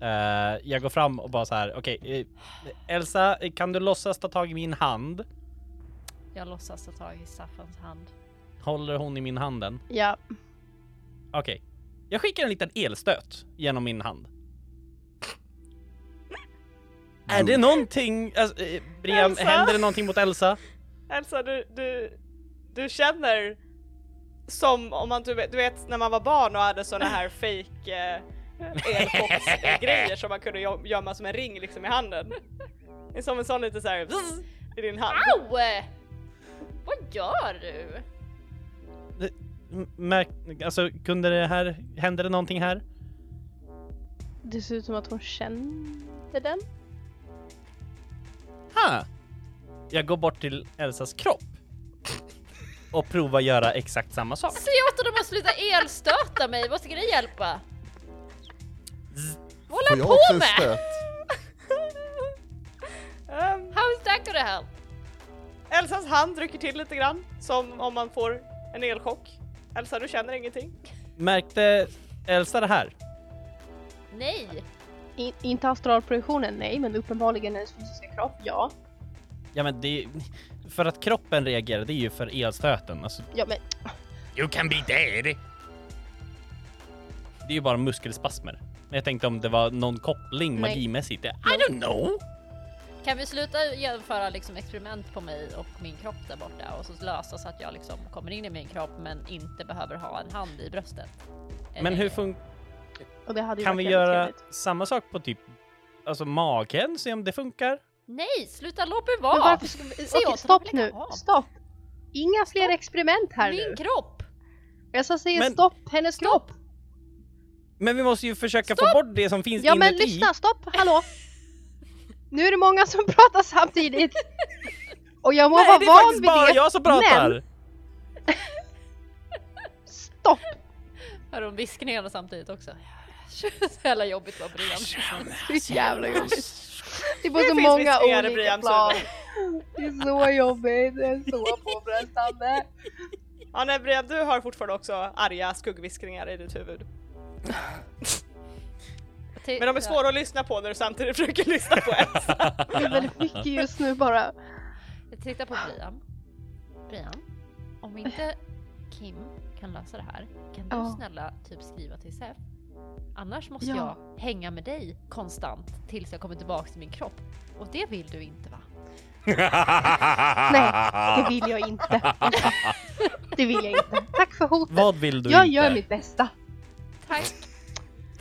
Eh, jag går fram och bara så här, okej, eh, Elsa, eh, kan du låtsas ta tag i min hand? Jag låtsas ta tag i Staffans hand. Håller hon i min handen? Ja. Okej. Jag skickar en liten elstöt genom min hand. Är det någonting, alltså, eh, Brian, Elsa? händer det någonting mot Elsa? Elsa, du, du, du känner som om man, du vet, du vet när man var barn och hade såna här fake eh, elchocksgrejer som man kunde gö- gömma som en ring liksom i handen. Det är som en sån lite såhär i din hand. Au! Vad gör du? M- Märk, alltså, kunde det här, hände det någonting här? Det ser ut som att hon kände den. Ha! Jag går bort till Elsas kropp och provar göra exakt samma sak. Säg åt dem att sluta elstöta mig, vad ska det hjälpa? Vad håller på med? stöt? Um, How is that gonna help? Elsas hand rycker till lite grann som om man får en elchock. Elsa, du känner ingenting? Märkte Elsa det här? Nej! I, inte astralprojektionen, nej, men uppenbarligen hennes fysiska kropp, ja. Ja men det för att kroppen reagerar, det är ju för elstöten. Alltså, Ja, men you can be dead! Det är ju bara muskelspasmer. Men jag tänkte om det var någon koppling Nej. magimässigt. I don't know! Kan vi sluta genomföra liksom experiment på mig och min kropp där borta och så lösa så att jag liksom kommer in i min kropp men inte behöver ha en hand i bröstet? Men Eller- hur fun- och det hade ju kan varit vi göra trevligt. samma sak på typ alltså magen, se om det funkar? Nej, sluta låt mig Men vara! varför ska vi... Säg Okej, stopp nu. av. Stopp! Inga fler experiment här Min nu. kropp! Jag ska säga Men- stopp, hennes kropp. Men vi måste ju försöka Stopp! få bort det som finns Ja men inuti. lyssna, stopp, hallå! Nu är det många som pratar samtidigt. Och jag må Nej, vara det är van faktiskt vid bara det. jag som pratar! men- Stopp! Hör de viskningarna samtidigt också? Så jävla jobbigt att vara Brian. Så jävla jobbigt. Det Det så finns många olika Brians plan. Det är så jobbigt, det är så påfrestande. Ja nej Brian, du har fortfarande också arga skuggviskningar i ditt huvud. Men de är svåra att lyssna på när du samtidigt försöker lyssna på Elsa. Det är väldigt mycket just nu bara. Jag tittar på Brian. Brian, om inte Kim kan lösa det här, kan du Ja. snälla typ skriva till Sef? Annars måste Ja. jag hänga med dig konstant tills jag kommer tillbaka till min kropp. Och det vill du inte va? Nej, det vill jag inte. Det vill jag inte. Tack för hotet. Vad vill du Jag inte? gör mitt bästa. Tack!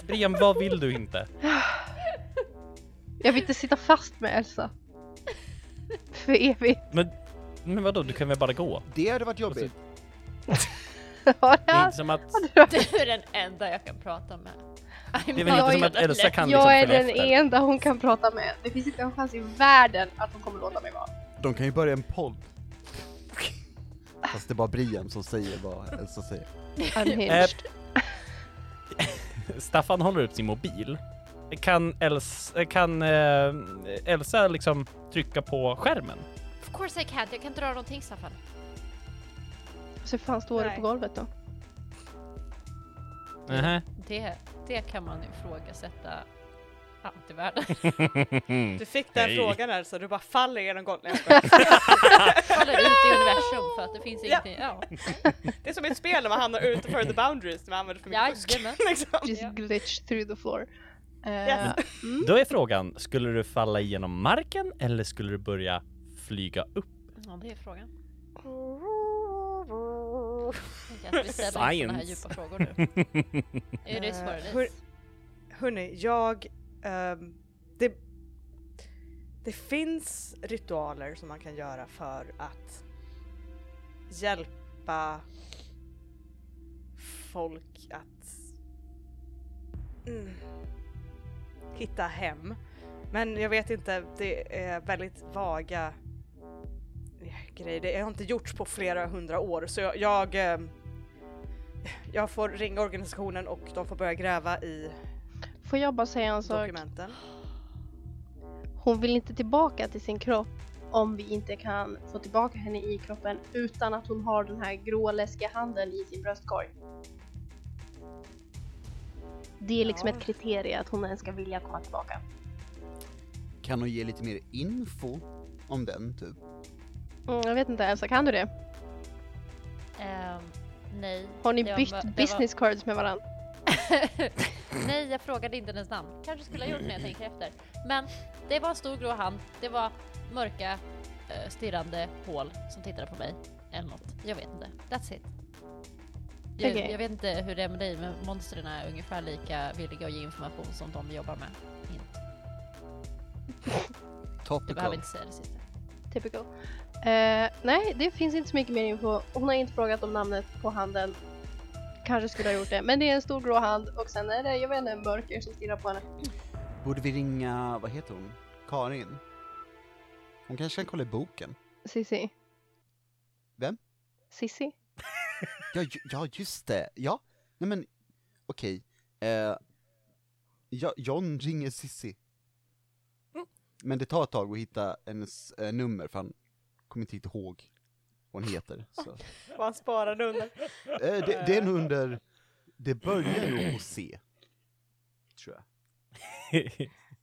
Brian, vad vill du inte? Jag vill inte sitta fast med Elsa. För evigt. Men, men vadå, du kan väl bara gå? Det hade varit jobbigt. Ja, Det är inte som att, Du är den enda jag kan prata med. det är väl Jag inte som är- att Elsa kan liksom Jag är den efter. enda hon kan prata med. Det finns inte en chans i världen att hon kommer låta mig vara. De kan ju börja en podd. Fast det är bara Brian som säger vad Elsa säger. Unhinged. Staffan håller upp sin mobil. Kan, Els, kan eh, Elsa liksom trycka på skärmen? Of course I can't, jag kan inte röra någonting Staffan. Så hur fan står det Nej. på golvet då? Nähä. Det, det kan man ifrågasätta allt i världen. Du fick den Hej. frågan Elsa, du bara faller genom golvet. Faller ut i universum för att det finns Ja. ingenting. Ja, Det är som ett spel när man hamnar utanför the boundaries när man använder för mycket fusk. Liksom. Just glitch through the floor. Eh, Yes. mm. Då är frågan, skulle du falla genom marken eller skulle du börja flyga upp? ja, det är frågan. Jag tänker att vi ställer inte såna här Science. djupa frågor nu. It Eh, hur- is. Hörni, jag... ehm, det, det finns ritualer som man kan göra för att hjälpa folk att mm, hitta hem. Men jag vet inte, det är väldigt vaga grejer. Det har inte gjorts på flera hundra år så jag, jag, eh, jag får ringa organisationen och de får börja gräva i Får jag bara säga en sak? dokumenten. Hon vill inte tillbaka till sin kropp om vi inte kan få tillbaka henne i kroppen utan att hon har den här grå läskiga handen i sin bröstkorg. Det är liksom Ja. ett kriterie att hon ens ska vilja komma tillbaka. Kan hon ge lite mer info om den, typ? Mm, jag vet inte Elsa, kan du det? Ehm, nej. Har ni Det var- bytt det var- business cards med varandra? Nej, jag frågade inte hennes namn. Kanske skulle ha gjort när jag tänker efter. Men det var en stor grå hand. Det var mörka, eh, stirrande hål som tittade på mig. Eller något. Jag vet inte. That's it. Jag, Okej. jag vet inte hur det är med dig, men monstren är ungefär lika villiga att ge information som de vi jobbar med. Hint. Du Topical. behöver inte säga det sista. Typical. Eh, nej, det finns inte så mycket mer info. Hon har inte frågat om namnet på handen. Kanske skulle ha gjort det, men det är en stor grå hand och sen är det, jag vet inte, en mörker som stirrar på henne. Borde vi ringa, vad heter hon? Karin? Hon kanske kan kolla i boken? Sissi. Vem? Sissi? Ja, ju- ja just det. Ja, nej men okej. Eh, ja, John ringer Sissi. Men det tar ett tag att hitta hennes eh, nummer för han kommer inte riktigt ihåg vad hon heter. Så. Vad han sparade under. Eh, det, det är nog under, det börjar nog på C. Tror jag.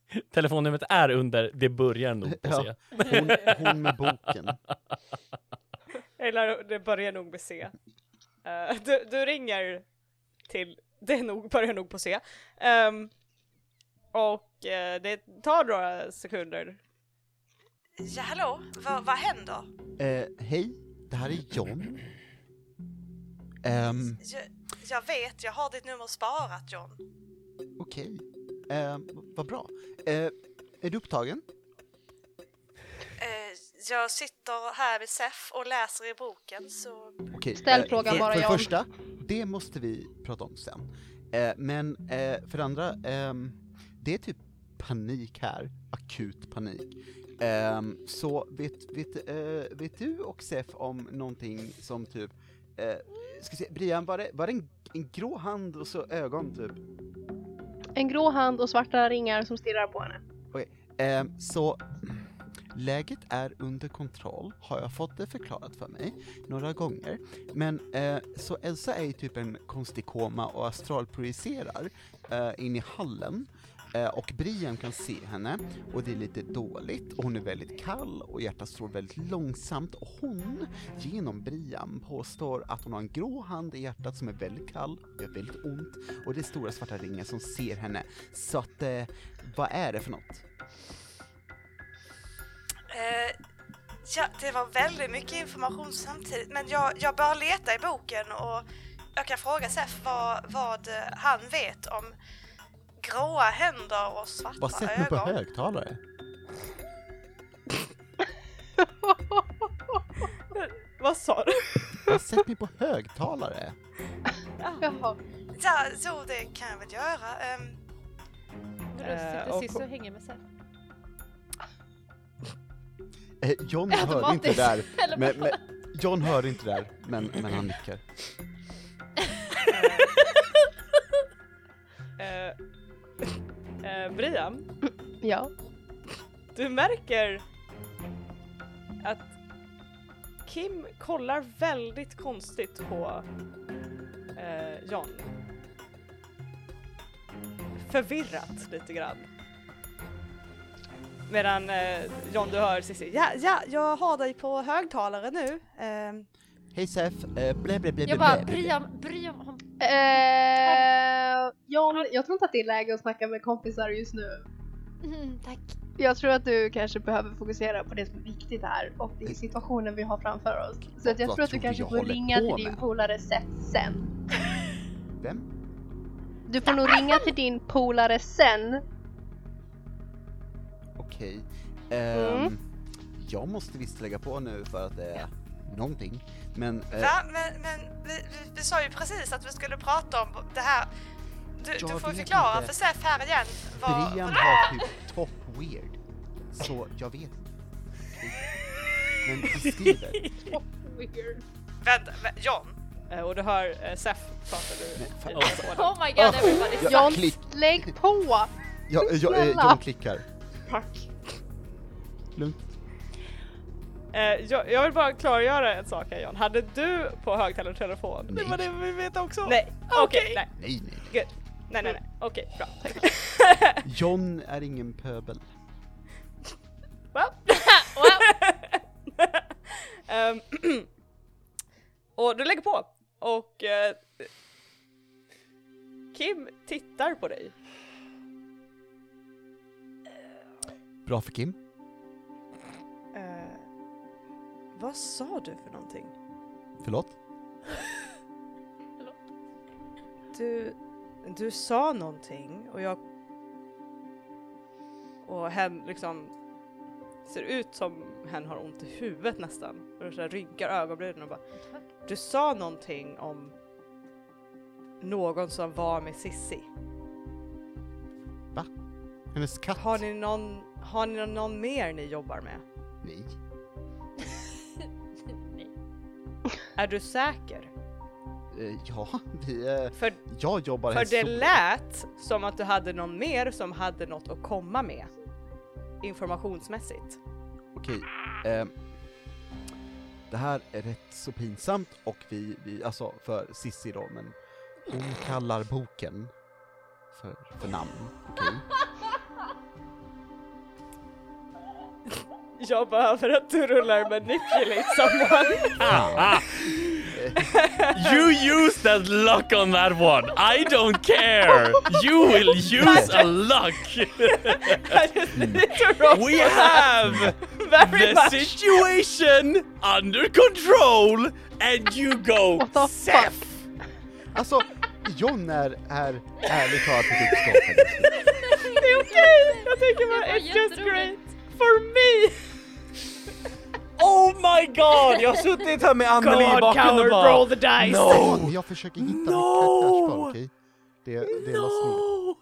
Telefonnumret är under, det börjar nog på Ja. C. Hon, hon med boken. Eller det börjar nog med C. Eh, du, du ringer till, det är nog, börjar nog på C. Ehm, och eh, det tar några sekunder. Ja, hallå? Va, vad händer? Eh, hej, det här är John. Ehm, Jag, jag vet, jag har ditt nummer sparat John. okej. Ehm, vad bra. Eh, är du upptagen? Eh, jag sitter här vid SEF och läser i boken så... Okej, Ställ eh, frågan för, bara, För det första, det måste vi prata om sen. Eh, men eh, för det andra, ehm, det är typ panik här, akut panik. Ehm, så vet, vet, eh, vet du och Sef om någonting som typ, eh, ska se, Brian, var det, var det en, en grå hand och så ögon typ? En grå hand och svarta ringar som stirrar på henne. Ehm, så läget är under kontroll, har jag fått det förklarat för mig några gånger. Men eh, så Elsa är i typ en konstig koma och astralprojicerar eh, in i hallen. Eh, och Brian kan se henne och det är lite dåligt och hon är väldigt kall och hjärtat slår väldigt långsamt och hon, genom Brian, påstår att hon har en grå hand i hjärtat som är väldigt kall, gör väldigt ont och det är stora svarta ringar som ser henne. Så att, eh, vad är det för något? Eh, ja, det var väldigt mycket information samtidigt men jag, jag bör leta i boken och jag kan fråga Sef vad, vad han vet om gråa händer och svarta Bara sätt mig på ögon. högtalare. Vad sa du? Bara sätt mig på högtalare. Jaha. Ja, så det kan jag väl göra. Och- sitter Cissi och hänger med sig? Eh, John hörde inte där, men, vad? men, John hörde inte där, men, men han nickar. Eh, eh, Brian, Ja. du märker att Kim kollar väldigt konstigt på eh, John. Förvirrat lite grann. Medan eh, John du hör Cissi, ja, ja, jag har dig på högtalare nu. Ehm, Hej Sef, eh, blä blä blä blä Jag bara, blä, blä. Brian, Brian, hon... Eh, John, jag tror inte att det är läge att snacka med kompisar just nu. Mm, tack. Jag tror att du kanske behöver fokusera på det som är viktigt här och det är situationen vi har framför oss. Så att jag Vad tror att du tror kanske får ringa till din polare Seth sen. Vem? Du får nog ringa till din polare sen. Okej. Ehm, Mm. Jag måste visst lägga på nu för att det är någonting, men... eh, va? Men, men vi, vi, vi sa ju precis att vi skulle prata om det här. Du, Jag du får förklara inte. för Sef här igen. Vad, Brian har typ top weird. Så jag vet inte. Men vi skriver. Weird. Vänta, vä- John? Eh, och du hör uh, Sef pratar du telefonen. Oh my god everybody. Ja, John, klick. lägg på! Ja, jag, jag. John klickar. Tack. Lugnt. Eh, jag, jag vill bara klargöra en sak här John. Hade du på högtalartelefon? Det var det vi vet också. Nej, okej, nej. Nej, nej. Good. Nej, nej, nej. Okej, bra. John är ingen pöbel. Well. Ehm, och du lägger på och eh, Kim tittar på dig. Bra för Kim. Vad sa du för någonting? Förlåt? Du, du sa någonting och jag... Och hen liksom ser ut som hen har ont i huvudet nästan. Och så rynkar ögonbrynen och bara... Du sa någonting om någon som var med Sissi. Hennes katt? Har ni någon, har ni någon mer ni jobbar med? Nej. Är du säker? Eh, ja, vi, eh, För, jag jobbar för det lät som att du hade någon mer som hade något att komma med. Informationsmässigt. Okej. ehm, det här är rätt så pinsamt och vi, vi alltså för Sissi då, men hon kallar boken för, för namn, okej? Jag behöver att du rullar manipulate someone. Ah, ah. you use that luck on that one. I don't care. You will use a luck. Roll We have very the much. situation under control and you go Seth. Alltså, John är, är ärligt talat ett uppskapande. Det är okej! Jag tänker bara, it's just great for me! Oh my god! Jag har suttit här med Anneli i bakgrunden och bara... the dice! John, jag försöker hitta mitt No! karaktärsval, okej? Det, det är last ner. No!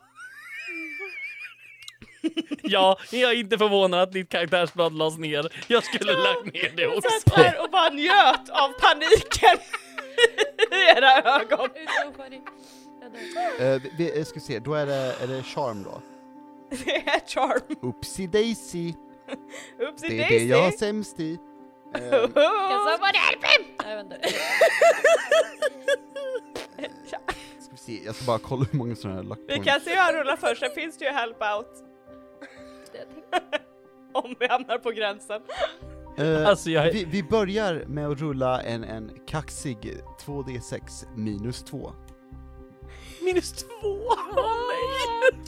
ja, jag är inte förvånad att ditt karaktärsblad lades ner. Jag skulle lagt ner det Satt också. här och bara njöt av paniken i era ögon. Jag. Eh, vi, vi, jag ska se, då är det, är det charm då? Det är charm. Oopsie daisy, Oopsie det är daisy. det jag är sämst i. Eh, Can somebody help him? Ska vi se, jag ska bara kolla hur många sådana här luck Vi points. kan se hur han rullar först, sen finns det ju help out om vi hamnar på gränsen. Eh, Alltså jag... vi, vi börjar med att rulla en, en kaxig 2D6 minus 2. Minus två! Åh nej!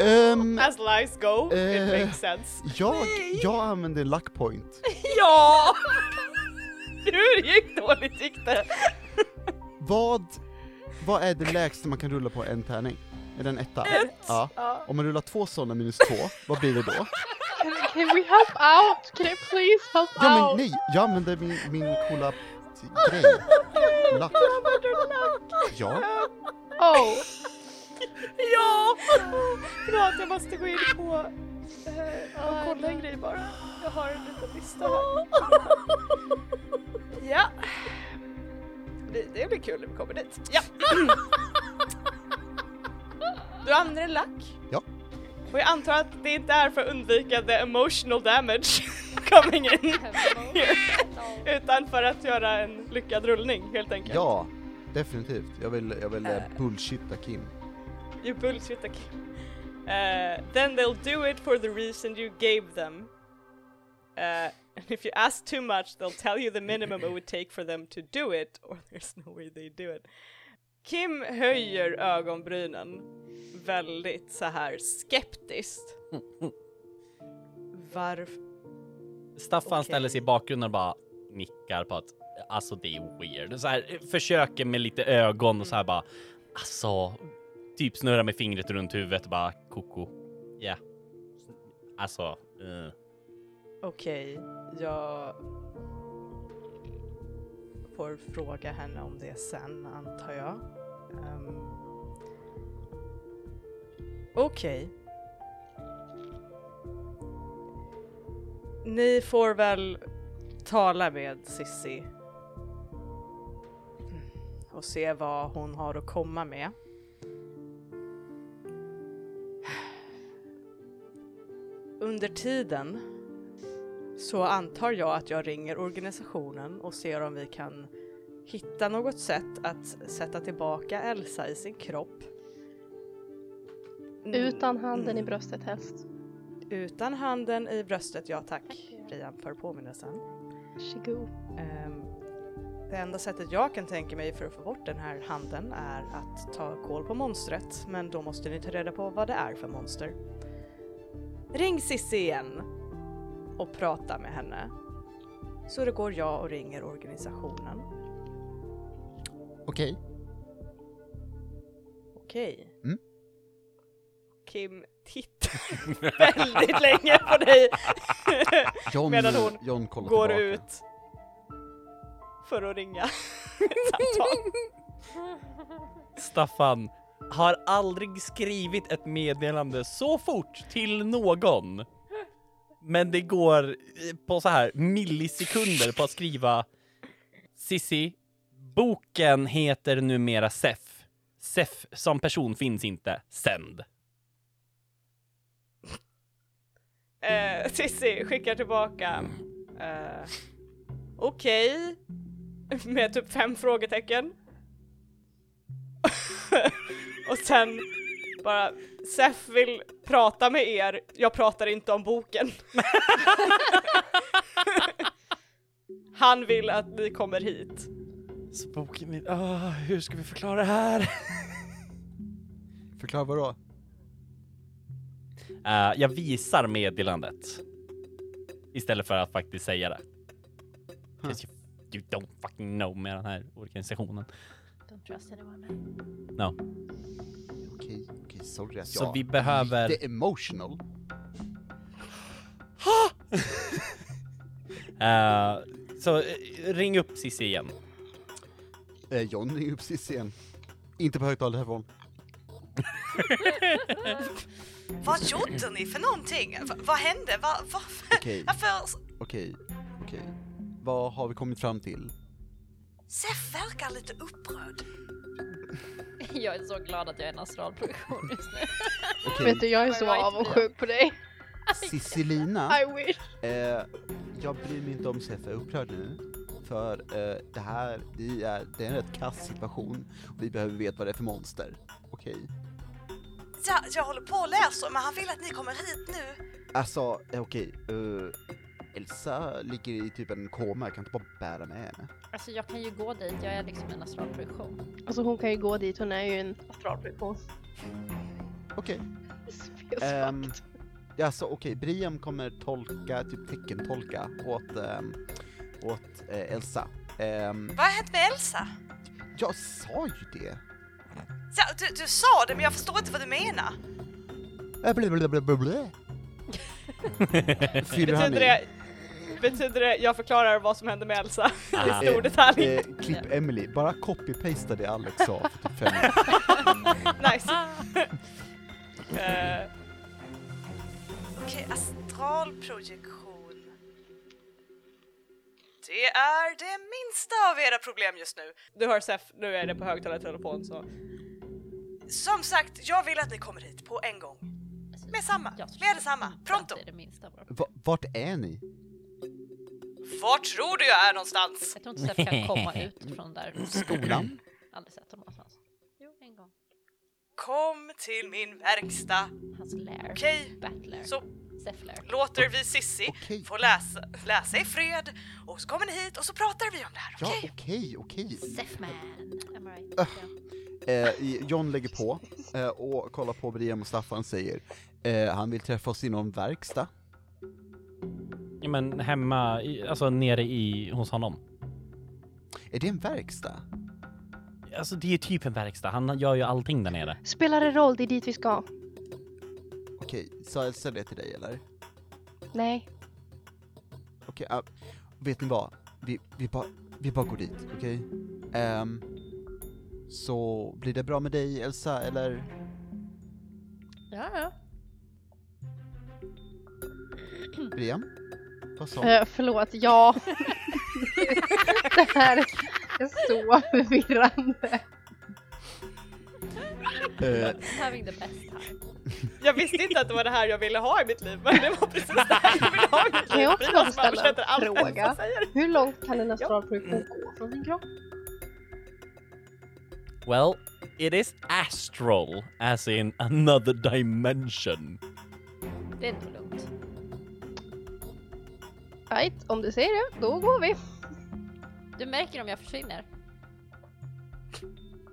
Ehm, As lies go, it Eh. makes sense. jag, jag använder luck point. Ja! Hur gick dåligt gick det? Vad, vad är det lägsta man kan rulla på en tärning? Är det en etta? Ett. Ja. Ja. Om man rullar två sådana minus två, vad blir det då? Can, can we help out? Can I please help Ja men out? nej, jag använder min, min coola grej. Luck. Ja. Oh, Ja! Förlåt, jag måste gå in på eh, och kolla en grej bara. Jag har en liten lista här. Ja. Det, det blir kul när vi kommer dit. Ja. Du använder en lack. Ja. Och jag antar att det inte är för att undvika the emotional damage coming in. Utan för att göra en lyckad rullning helt enkelt. Ja, definitivt. Jag vill, jag vill eh, bullshitta Kim. You bullshit like. Uh, then they'll do it for the reason you gave them. Uh, and if you ask too much, they'll tell you the minimum it would take for them to do it, or there's no way they do it. Kim höjer ögonbrynen väldigt så här skeptiskt. Varför? Staffan Okej. ställer sig i bakgrunden och bara nickar på att alltså det är weird. Så här, försöker med lite ögon och så här bara alltså typ snurra med fingret runt huvudet och bara koko. Ja. Alltså. eh. Okej, jag får fråga henne om det sen antar jag. Um, Okej. Ni får väl tala med Sissi och se vad hon har att komma med. Under tiden så antar jag att jag ringer organisationen och ser om vi kan hitta något sätt att sätta tillbaka Elsa i sin kropp. Mm, Utan handen i mm. bröstet helst. Utan handen i bröstet, ja tack Brian för påminnelsen. Varsågod. Ehm, det enda sättet jag kan tänka mig för att få bort den här handen är att ta koll på monstret, men då måste ni ta reda på vad det är för monster. Ring Cissi igen och prata med henne. Så det går jag och ringer organisationen. Okej. Okej. Mm. Kim tittar väldigt länge på dig John, Medan hon John går tillbaka. ut för att ringa samtal. Staffan har aldrig skrivit ett meddelande så fort till någon. Men det går på så här millisekunder på att skriva Sissi, boken heter numera Sef. Sef som person finns inte. Sänd. Eh, Cissi skickar tillbaka eh, okej med typ fem frågetecken och sen bara Sef vill prata med er, jag pratar inte om boken. Han vill att ni kommer hit. Så boken, oh, hur ska vi förklara det här? Förklara vadå? Eh, jag visar meddelandet. Istället för att faktiskt säga det. you, you don't fucking know med den här organisationen. Don't trust anyone. No. Okej, okej, sorry att Så jag vi behöver- är lite emotional. Eh, så eh, ring upp Cissi igen. Eh, John ringer upp Cissi igen. Inte på högtalartelefon. Vad gjorde ni för någonting? Va, vad hände? Va, varför? Okej, Varför? okej, okej. Vad har vi kommit fram till? Sef verkar lite upprörd. Jag är så glad att jag är en astralprojektion just nu. Okej, Vet du, jag är så Right, avundsjuk på dig. I wish. eh, jag bryr mig inte om Sef är upprörd nu. För eh, det här, det är, det är en rätt kass situation. Och vi behöver veta vad det är för monster. Okej? Ja, jag håller på och läser men han vill att ni kommer hit nu. Alltså, eh, okej. eh, Elsa ligger i typ en koma, jag kan inte bara bära med henne. Alltså jag kan ju gå dit, jag är liksom en astralprojektion. Alltså hon kan ju gå dit, hon är ju en astralprojektion. Okej. Fucked. Ja, alltså okej, Briam kommer tolka, typ teckentolka åt, ehm, åt eh, Elsa. Ehm, Vad har hänt med Elsa? jag sa ju det! Ja, du, du sa det men jag förstår inte vad du menar. Äh, blä, blä, blä, blä, blä. Fyller han i? Det, betyder det, jag förklarar vad som hände med Elsa Ah. i stor detalj. Eh, klipp Emily, bara copy-pasta det Alex sa för typ fem minuter. Nice. Eh, Okej, astralprojektion. Det är det minsta av era problem just nu. du hör Sef, nu är det på högtalartelefon så. Som sagt, jag vill att ni kommer hit på en gång. Alltså, Med samma, med detsamma, pronto. att Det är det minsta av våra Va, vart är ni? Var tror du jag är någonstans? Jag tror inte Sef kan komma ut från där. Skolan? Aldrig sett honom någonstans. Jo, en gång. Kom till min verkstad. Hans lair. Okej, Battlair. så Sef lair. låter vi Sissi Okej. få läsa, läsa i fred och så kommer ni hit och så pratar vi om det här, Ja, okej? okej, okej. Sef man. Am I right? Ja. Eh, John lägger på eh, och kollar på Briam och Staffan säger eh, han vill träffa oss i någon verkstad. Ja, men hemma, i, alltså nere i, hos honom. Är det en verkstad? Alltså det är typ en verkstad, han gör ju allting där nere. Spelar det roll? Det är dit vi ska. Okej, sa Elsa det till dig eller? Nej. Okej, ah, vet ni vad? Vi, vi, bara, vi bara går dit, okej? Ehm, så blir det bra med dig Elsa, eller? ja, ja. Briam? Vad sa Eh, förlåt, ja. det här är så förvirrande. Eh, Having the best time. Jag visste inte att det var det här jag ville ha i mitt liv, men det var precis det här jag ville ha i mitt Kan liv. jag också måste ställa en fråga? Säger. Hur långt kan en astralprojektion gå från sin kropp? Well, it is astral, as in another dimension. Det är. Right, om du säger det, då går vi. Du märker om jag försvinner.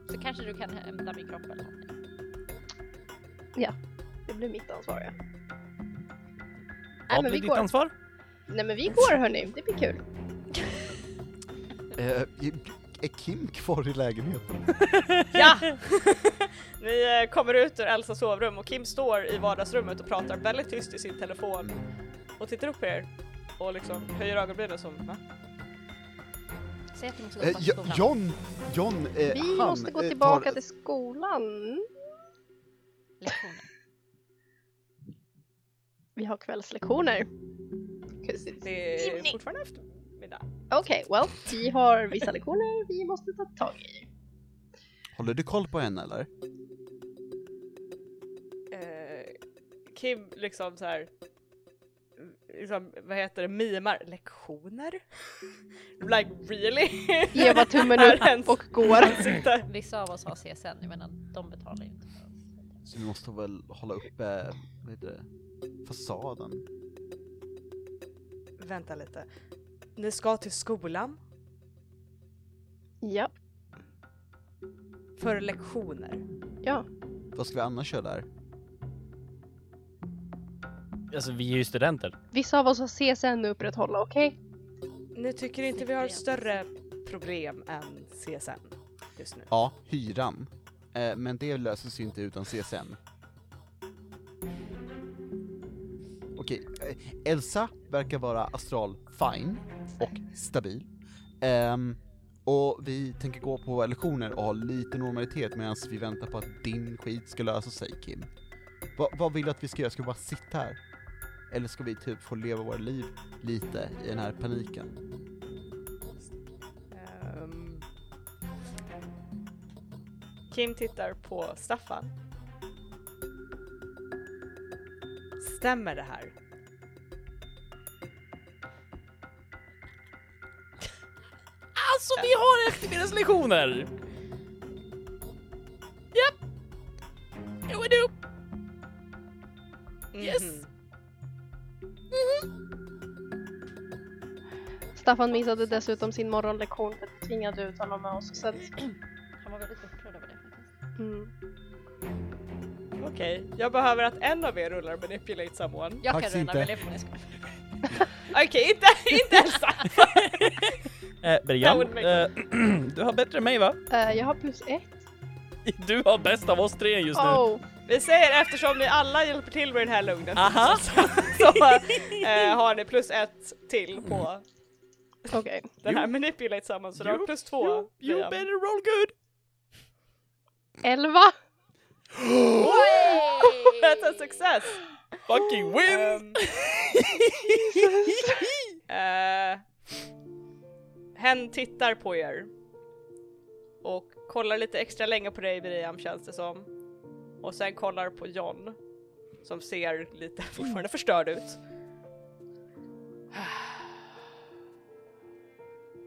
Så kanske du kan hämta min kropp eller någonting. Det blir mitt ansvar ja. Nej Vad men blir vi ditt går. ansvar? Nej men vi går hörni, det blir kul. eh, är Kim kvar i lägenheten? Ja! Ni eh, kommer ut ur Elsas sovrum och Kim står i vardagsrummet och pratar väldigt tyst i sin telefon och tittar upp på er och liksom höjer ögonbrynen som va? Säg att du måste gå Eh, till Jo- skolan. John, John, eh, Vi han, måste gå eh, tillbaka tar, till skolan. Lektioner. Vi har kvällslektioner. Det är fortfarande eftermiddag. Okej, well, vi har vissa lektioner vi måste ta tag i. Håller du koll på henne eller? Eh, Kim liksom så här. Liksom, vad heter det, mimar lektioner? like really? Eva tummen Är upp och går. Vissa av oss har CSN, jag menar de betalar ju inte för oss. Så vi måste väl hålla uppe, vad heter det, fasaden? Vänta lite. Ni ska till skolan Ja, för lektioner. ja. Vad ska vi annars köra där? Alltså, vi är ju studenter. Vissa av oss har CSN att upprätthålla, okej? Ni tycker inte vi har större problem än CSN just nu? Ja, hyran. Eh, men det löses ju inte utan CSN. Okej, eh, Elsa verkar vara astral fine och stabil. Ehm, och vi tänker gå på lektioner och ha lite normalitet medan vi väntar på att din skit ska lösa sig, Kim. Va, vad vill du att vi ska göra? Ska vi bara sitta här? Eller ska vi typ få leva våra liv lite i den här paniken? Ehm, Kim tittar på Staffan. Stämmer det här? Alltså, vi har eftermiddagslektioner! Japp! Jo, we do! Yes. Staffan missade dessutom sin morgonlektion för att tvingade ut honom med oss. Så att, Han var väldigt upprörd över det faktiskt. mm. Okej, jag behöver att en av er rullar manipulate someone. Jag kan på skolan. Okej, inte, inte Elsa! Eh, Brian, eh, du har bättre än mig va? Eh, jag har plus ett. Du har bäst av oss tre just nu. Oh, Vi säger eftersom ni alla hjälper till med den här lugnen Aha. så, så eh, har ni plus ett till på okej. den här manipulate someone så du har plus två. You, you better roll good! Elva! That's a success! Fucking win! Ehm, eh, hen tittar på er och kollar lite extra länge på dig Miriam känns det som. Och sen kollar på John som ser lite fortfarande förstörd ut.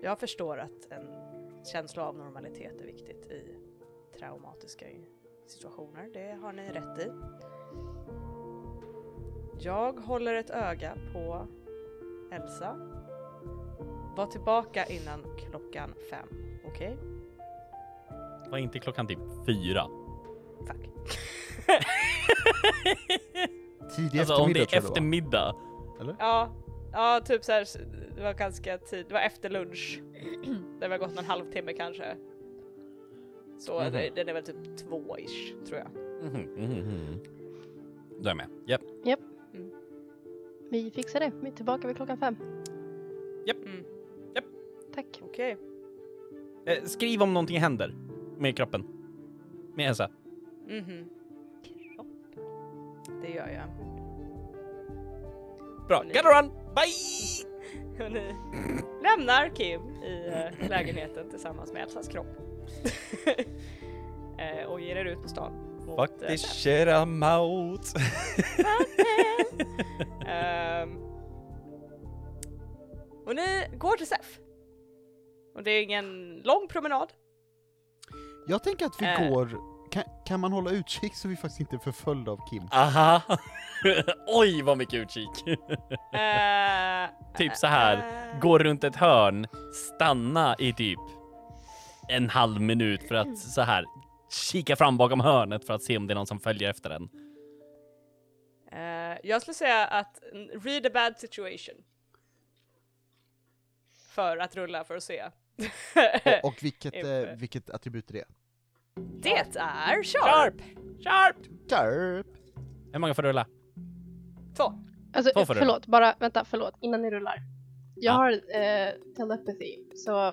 Jag förstår att en känsla av normalitet är viktigt i traumatiska situationer. Det har ni rätt i. Jag håller ett öga på Elsa. Var tillbaka innan klockan fem, okej? Var inte klockan typ fyra? Fuck. Tidig Alltså om det eftermiddag är tror jag det var. eftermiddag. Ja, ja typ så här, det var ganska tid, det var efter lunch. Det var gått någon halvtimme kanske. Så Mhm. det, den är väl typ två-ish, tror jag. Mhm, mhm. Då är jag med. Japp. Vi fixar det. Vi är tillbaka vid klockan fem. Mm. Tack. Okej. Eh, skriv om någonting händer med kroppen. Med Elsa. Mhm. Det gör jag. Bra, gotta run! Bye! och ni lämnar Kim i eh, lägenheten tillsammans med Elsas kropp. Eh, och ger er ut på stan. mot, Fuck eh, this shit I'm out. Ehm, och ni går till SEF. Och det är ingen lång promenad. Jag tänker att vi Eh. går, kan, kan man hålla utkik så vi faktiskt inte är förföljda av Kim? Aha! Oj vad mycket utkik! Eh, typ så här. eh, gå runt ett hörn, stanna i typ en halv minut för att så här kika fram bakom hörnet för att se om det är någon som följer efter en. eh, jag skulle säga att read a bad situation. För att rulla för att se. Och, och vilket, eh, vilket attribut är det? Det är sharp! Sharp! Sharp! Hur många får rulla? Två. Alltså, Två får du. förlåt, bara vänta, förlåt, innan ni rullar. Jag Ja. har eh, telepathy, så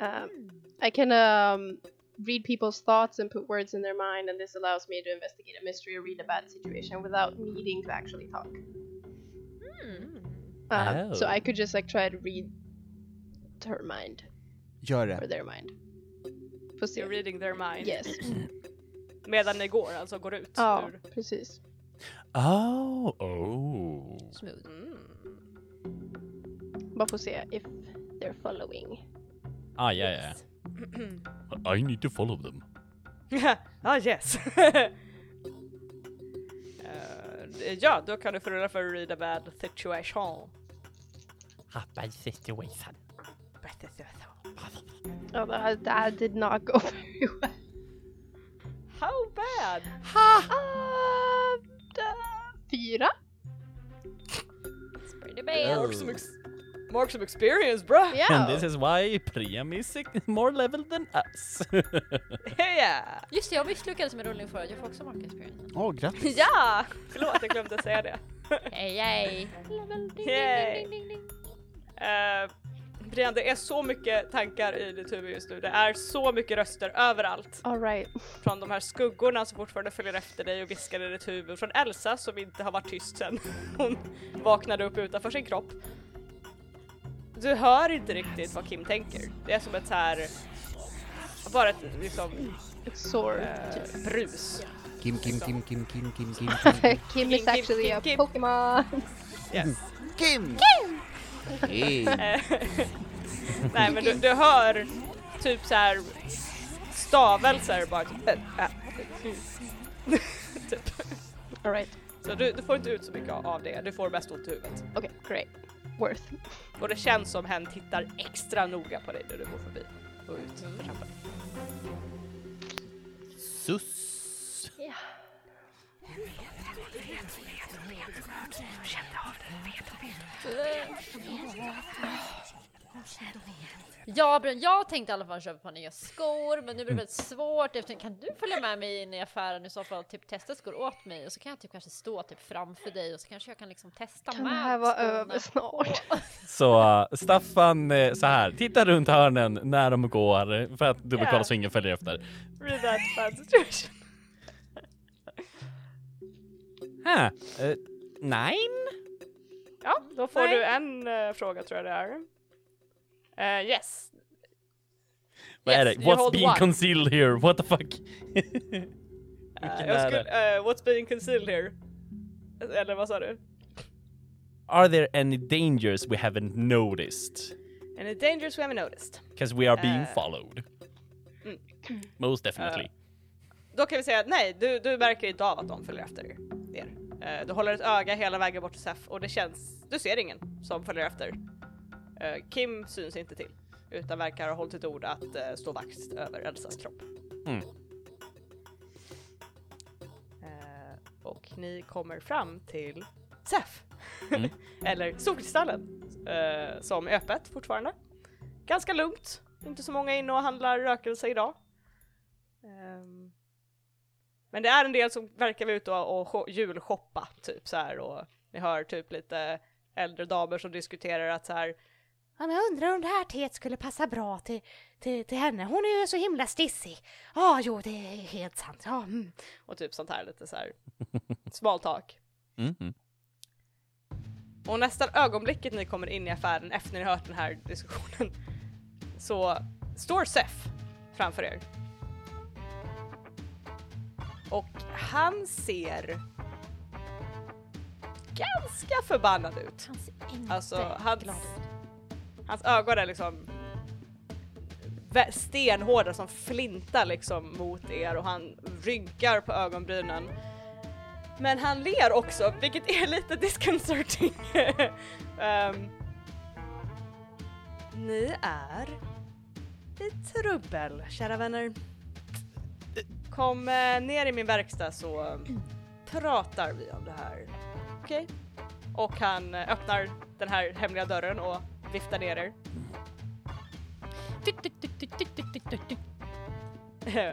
um, I can um, read people's thoughts and put words in their mind and this allows me to investigate a mystery or read a bad situation without needing to actually talk. Uh, So Oh. I could just like try to read her mind Gör or det. their mind. Se. You're reading their mind. Yes. Medan ni går, alltså går ut Ja, ur... precis. Oh, oh. Smooth. Mm. Bara får se if they're following. Ah, ja, ja. ja. I need to follow them. ah yes! Eh, ja, då kan du få rulla för att read a bad situation. Happy situation. Oh, that, that did not go very well. How bad? Uh, d- fyra? It's pretty bad. Mark some, ex- mark some experience bruh! Ja. And this is why Priam is more level than us. Yeah. Just det, jag misslyckades med rullning förut. Jag får också mark experience. Åh, grattis! Ja! Förlåt, jag glömde säga det. Hej, hej! Level ding, ding, ding, ding, ding. Uh, Brian, det är så mycket tankar i ditt huvud just nu. Det är så mycket röster överallt. All right. Från de här skuggorna som fortfarande följer efter dig och viskar i ditt huvud. Från Elsa som inte har varit tyst sen hon vaknade upp utanför sin kropp. Du hör inte riktigt vad Kim tänker. Det är som ett så här bara ett liksom It's sore. eh, brus. Kim, Kim, Kim, Kim, Kim, Kim, Kim, Kim Kim, is Kim, actually Kim, a Kim. Pokemon. Yes. Kim! Hey. Nej men du, du hör typ så här stavelser bara typ. All right. Så du, du får inte ut så mycket av det, du får mest ont i huvudet. Okay, great. Worth. Och det känns som hen tittar extra noga på dig när du går förbi och ut för trappan. Sus. Yeah. Ja, Björn, jag tänkte i alla fall köpa ett par nya skor, men nu blir det väldigt svårt. Efter, kan du följa med mig in i affären i så fall och typ testa skor åt mig? Och så kan jag typ kanske stå typ framför dig och så kanske jag kan liksom testa Kan med det här vara över snart? Så uh, Staffan, eh, så här, titta runt hörnen när de går eh, för att dubbelkolla Ja. så ingen följer efter. Read that bad situation. Uh, nine? Ja, då får Nej. du en eh, fråga tror jag det är. Eh, yes. Vad är det? you What's hold being one. concealed here? What the fuck? Eh, Vilken jag är skulle, det? eh, what's being concealed here? Eller vad sa du? Are there any dangers we haven't noticed? Any dangers we haven't noticed? Because we are being Eh. followed. Mm. Most definitely. Eh, Då kan vi säga att nej, du, du märker inte av att de följer efter er. Eh, du håller ett öga hela vägen bort till Sef och det känns, du ser ingen som följer efter. Eh, Kim syns inte till, utan verkar ha hållit sitt ord att eh, stå vakt över Elsas kropp. Mm. Och ni kommer fram till Sef, Mm. eller Solkristallen, som är öppet fortfarande. Ganska lugnt, inte så många inne och handlar rökelse idag. Ehm, men det är en del som verkar vara ute och, och sho- julshoppa typ så här och ni hör typ lite äldre damer som diskuterar att så här Ja men jag undrar om det här teet skulle passa bra till, till, till henne, hon är ju så himla stissig. Ja jo det är helt sant. Ja, mm. Och typ sånt här lite så här small talk. Mhm. Och nästan ögonblicket ni kommer in i affären efter ni har hört den här diskussionen så står Sef framför er. Och han ser ganska förbannad ut. Han ser inte Alltså, hans, glad ut. hans ögon är liksom stenhårda som flintar liksom mot er och han rynkar på ögonbrynen. Men han ler också, vilket är lite disconcerting. Ehm, ni är i trubbel, kära vänner. Kom eh, ner i min verkstad så eh, pratar vi om det här. Okej? Okay. Och han eh, öppnar den här hemliga dörren och viftar ner er.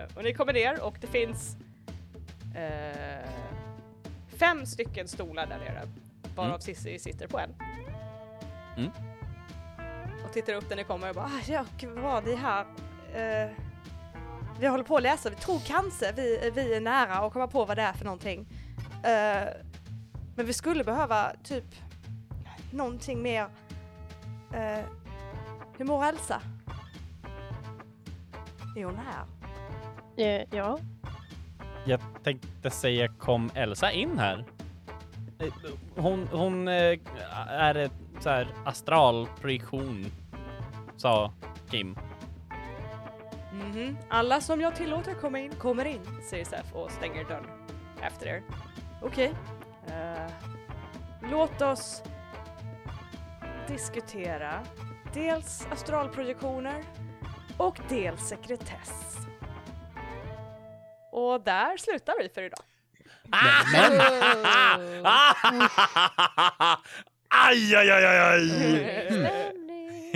och ni kommer ner och det finns eh, fem stycken stolar där nere. Varav mm. Cissi sitter på en. Mm. Och tittar upp när ni kommer och bara ah, ja, vad, är det här. Eh, vi håller på att läsa, vi tror kanske vi, vi är nära och komma på vad det är för någonting. Eh, men vi skulle behöva typ någonting mer. Eh, hur mår Elsa? Är hon här? Eh, ja. Jag tänkte säga kom Elsa in här? Hon, hon är ett så här astralprojektion, sa Kim. Mhm. Alla som jag tillåter komma in, kommer in, säger Sef och stänger dörren efter er. Okej. Eh, låt oss diskutera dels astralprojektioner och dels sekretess. Och där slutar vi för idag. Men, aj, aj, aj, aj, aj!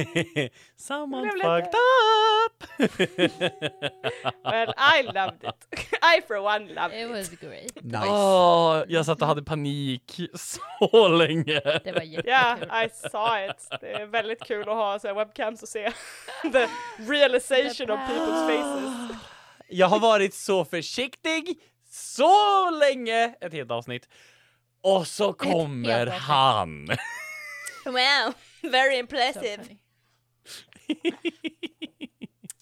Someone fucked up! Well, I loved it. I for one loved It it. was great. nice. Åh, jag satt och hade panik så länge. Det var jättekul. Yeah, I saw it. Det är väldigt kul att ha så här, webcams och se the realization of people's faces. Jag har varit så försiktig så länge, ett helt avsnitt. Och så kommer han. Wow, very So impressive. funny.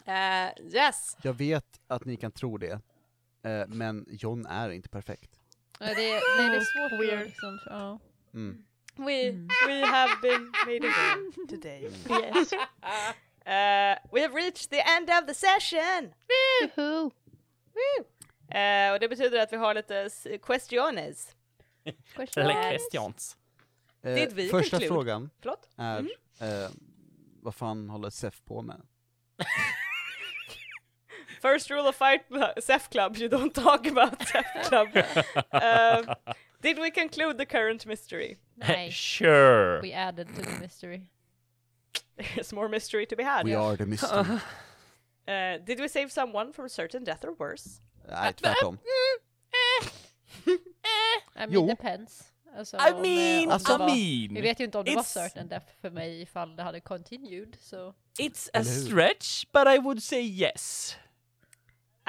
Uh, yes. Jag vet att ni kan tro det, eh, men John är inte perfekt. Det, är- nej, det är svårt att Weird. liksom, ja. Mm. We we have been made again today. Yes. Uh, we have reached the end of the session! Woohoo. Uh, och det betyder att vi har lite questiones. Question. Eller questions. Eh, Did we första conclude? frågan Förlåt? är, eh, vad fan håller Sef på med? First rule of fight Cl- Sef Club, you don't talk about Sef Club. Uh, did we conclude the current mystery? Nej, Sure. we added to the mystery. There's more mystery to be had. We are the mystery. Uh, did we save someone from certain death or worse? Nej, tvärtom. I mean, Jo. depends. Alltså, I om, eh, mean, om Alltså, det var, I vi mean, vet ju inte om det var it's- certain death för mig ifall det hade continued, så... it's a stretch, but I would say yes.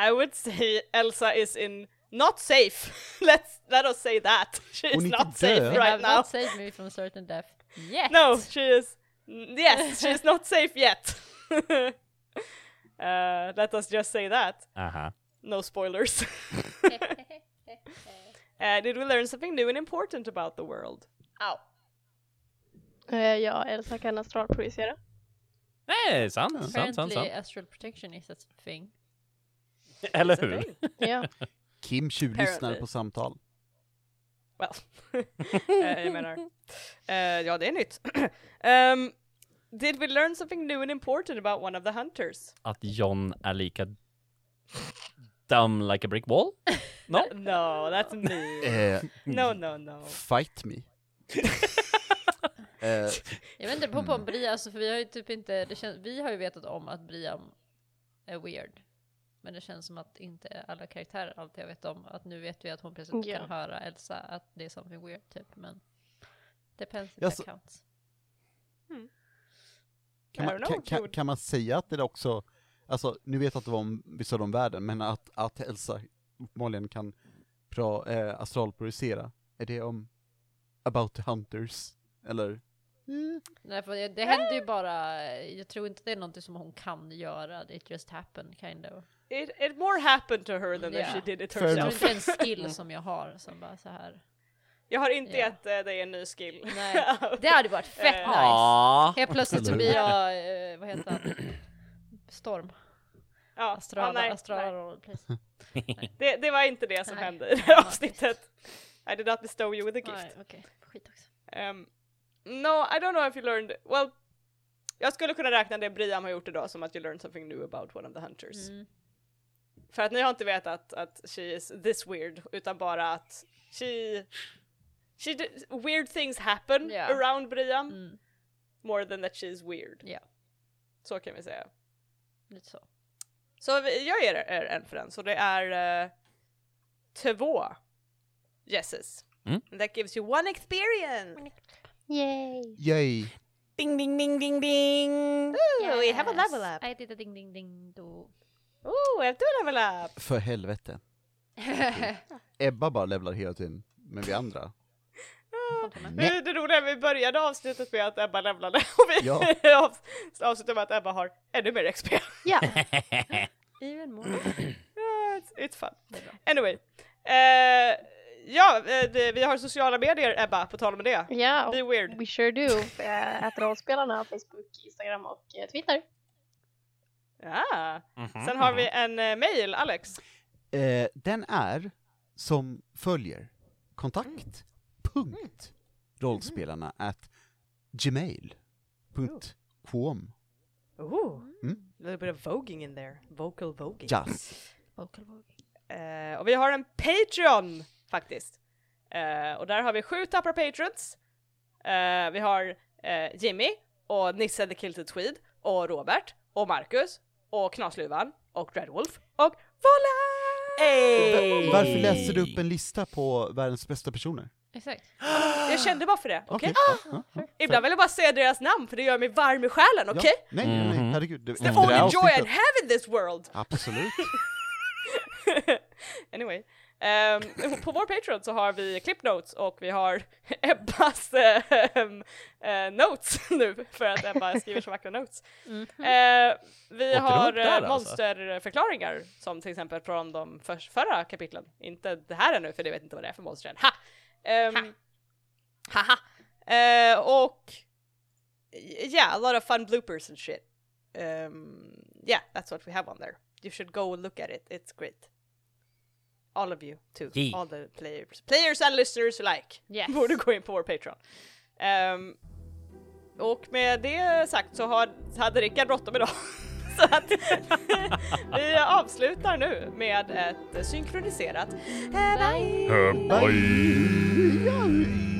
I would say Elsa is in not safe. Let's let us say that. She is Hon är inte not safe död. You right have now. not saved me from certain death yet! No, she is. Yes, she is not safe yet. uh, let us just say that. Aha. No spoilers. Uh, did we learn something new and important about the world? Ow. Eh, ja, Elsa kan astralprojicera. Nej, sant, sant, sant, Apparently sant. astral protection is a thing. Eller hur? Ja. Kim tjuvlyssnar Apparently. på samtal. Well, uh, jag menar. Uh, ja, det är nytt. um, did we learn something new and important about one of the hunters? Att John är lika dumb like a brick wall? No? No, that's me. Eh, No, no, no. fight me. eh, Jag vet inte, på på om Bria, alltså för vi har ju typ inte, det känns, vi har ju vetat om att Briam är weird. Men det känns som att inte alla karaktärer alltid har vetat om att nu vet vi att hon plötsligt Ja. kan höra Elsa att det är something weird typ, men depends if Ja, that counts. kan, I man, don't know, kan, kan, dude. kan man säga att det också, alltså nu vet jag att det var om vissa av världen, men att, att Elsa uppenbarligen kan pra, eh, astralprojicera, är det om about the hunters? Eller? Eh, Nej, för det, det händer ju bara, jag tror inte det är någonting som hon kan göra, it just happened kind of. It, it more happened to her than that she did it Fair Jag tror herself. inte det är en skill som jag har som bara så här. Jag har inte gett eh, dig en ny skill. Nej, det hade varit fett Eh, nice. Helt plötsligt så blir jag, eh, vad heter han? Storm. ja, Astrala, ja, nej, Astrala nej. roleplays. Det, det var inte det som Nej. hände i det här avsnittet. I did not bestow you with a gift. Nej, okej. Skit också. Um, no, I don't know if you learned, well, jag skulle kunna räkna det Briam har gjort idag som att you learned something new about one of the hunters. Mm. För att ni har inte vetat att she is this weird, utan bara att she, she d- weird things happen Ja. around Briam, Mm. more than that she's weird. Ja. Så kan vi säga. Lite så. Så jag ger er en för den, så det är uh, två yeses. Mm. And that gives you one experience! Yay! Yay! Ding ding ding ding ding! Ooh, we have a level up! I did a ding ding ding do. Ooh, we have two level up! För helvete. Ebba bara levlar hela tiden, men vi andra. Det, det roliga är att vi började avslutet med att Ebba levlade och vi Ja. av, avslutar med att Ebba har ännu mer XP. Ja, Even more. Yeah, it's, it's fun. Anyway. Eh, ja, eh, det, vi har sociala medier Ebba, på tal om det. ja Be weird. we sure do. Eh, Att rollspelarna, Facebook, Instagram och Twitter. Ja. Mhm. Sen har vi en eh, mail, Alex. Eh, den är som följer. Kontakt. Punkt. Rollspelarna at gmail.com. Ooh. Mm. A little bit of voguing in there. Vocal voguing. Jazz. Vocal vogue. Eh, och vi har en Patreon faktiskt. Eh, och där har vi sju tappra patrons. Eh, vi har Jimmy och Nisse the Kilted Tweed och Robert och Marcus och Knasluvan och Dreadwolf och Volla! Va- Varför läser du upp en lista på världens bästa personer? Exakt. Jag kände bara för det, okej? Ja, ja. Ibland vill jag bara säga deras namn för det gör mig varm i själen, okej? Ja. Nej, nej, nej, Mhm. herregud. Det, The efter det only joy I have in this world! Absolut. anyway. ehm, på vår Patreon så har vi clip notes och vi har Ebbas ehm, eh, notes nu för att Ebba skriver så vackra notes. Mm. Eh, vi Åker har där eh, alltså? monsterförklaringar som till exempel från de för, förra kapitlen. Inte det här ännu för det vet inte vad det är för monster än. Ha! Um, haha! Eh, och yeah, a lot of fun bloopers and shit. Um, yeah, that's what we have on there. You should go look at it. It's great. All of you too. Yeah. All the players. Players and listeners alike. Yes. Borde gå in på vår Patreon. Ehm, och med det sagt så har, så hade Rickard bråttom idag. så att vi avslutar nu med ett synkroniserat eh, bye! Bye.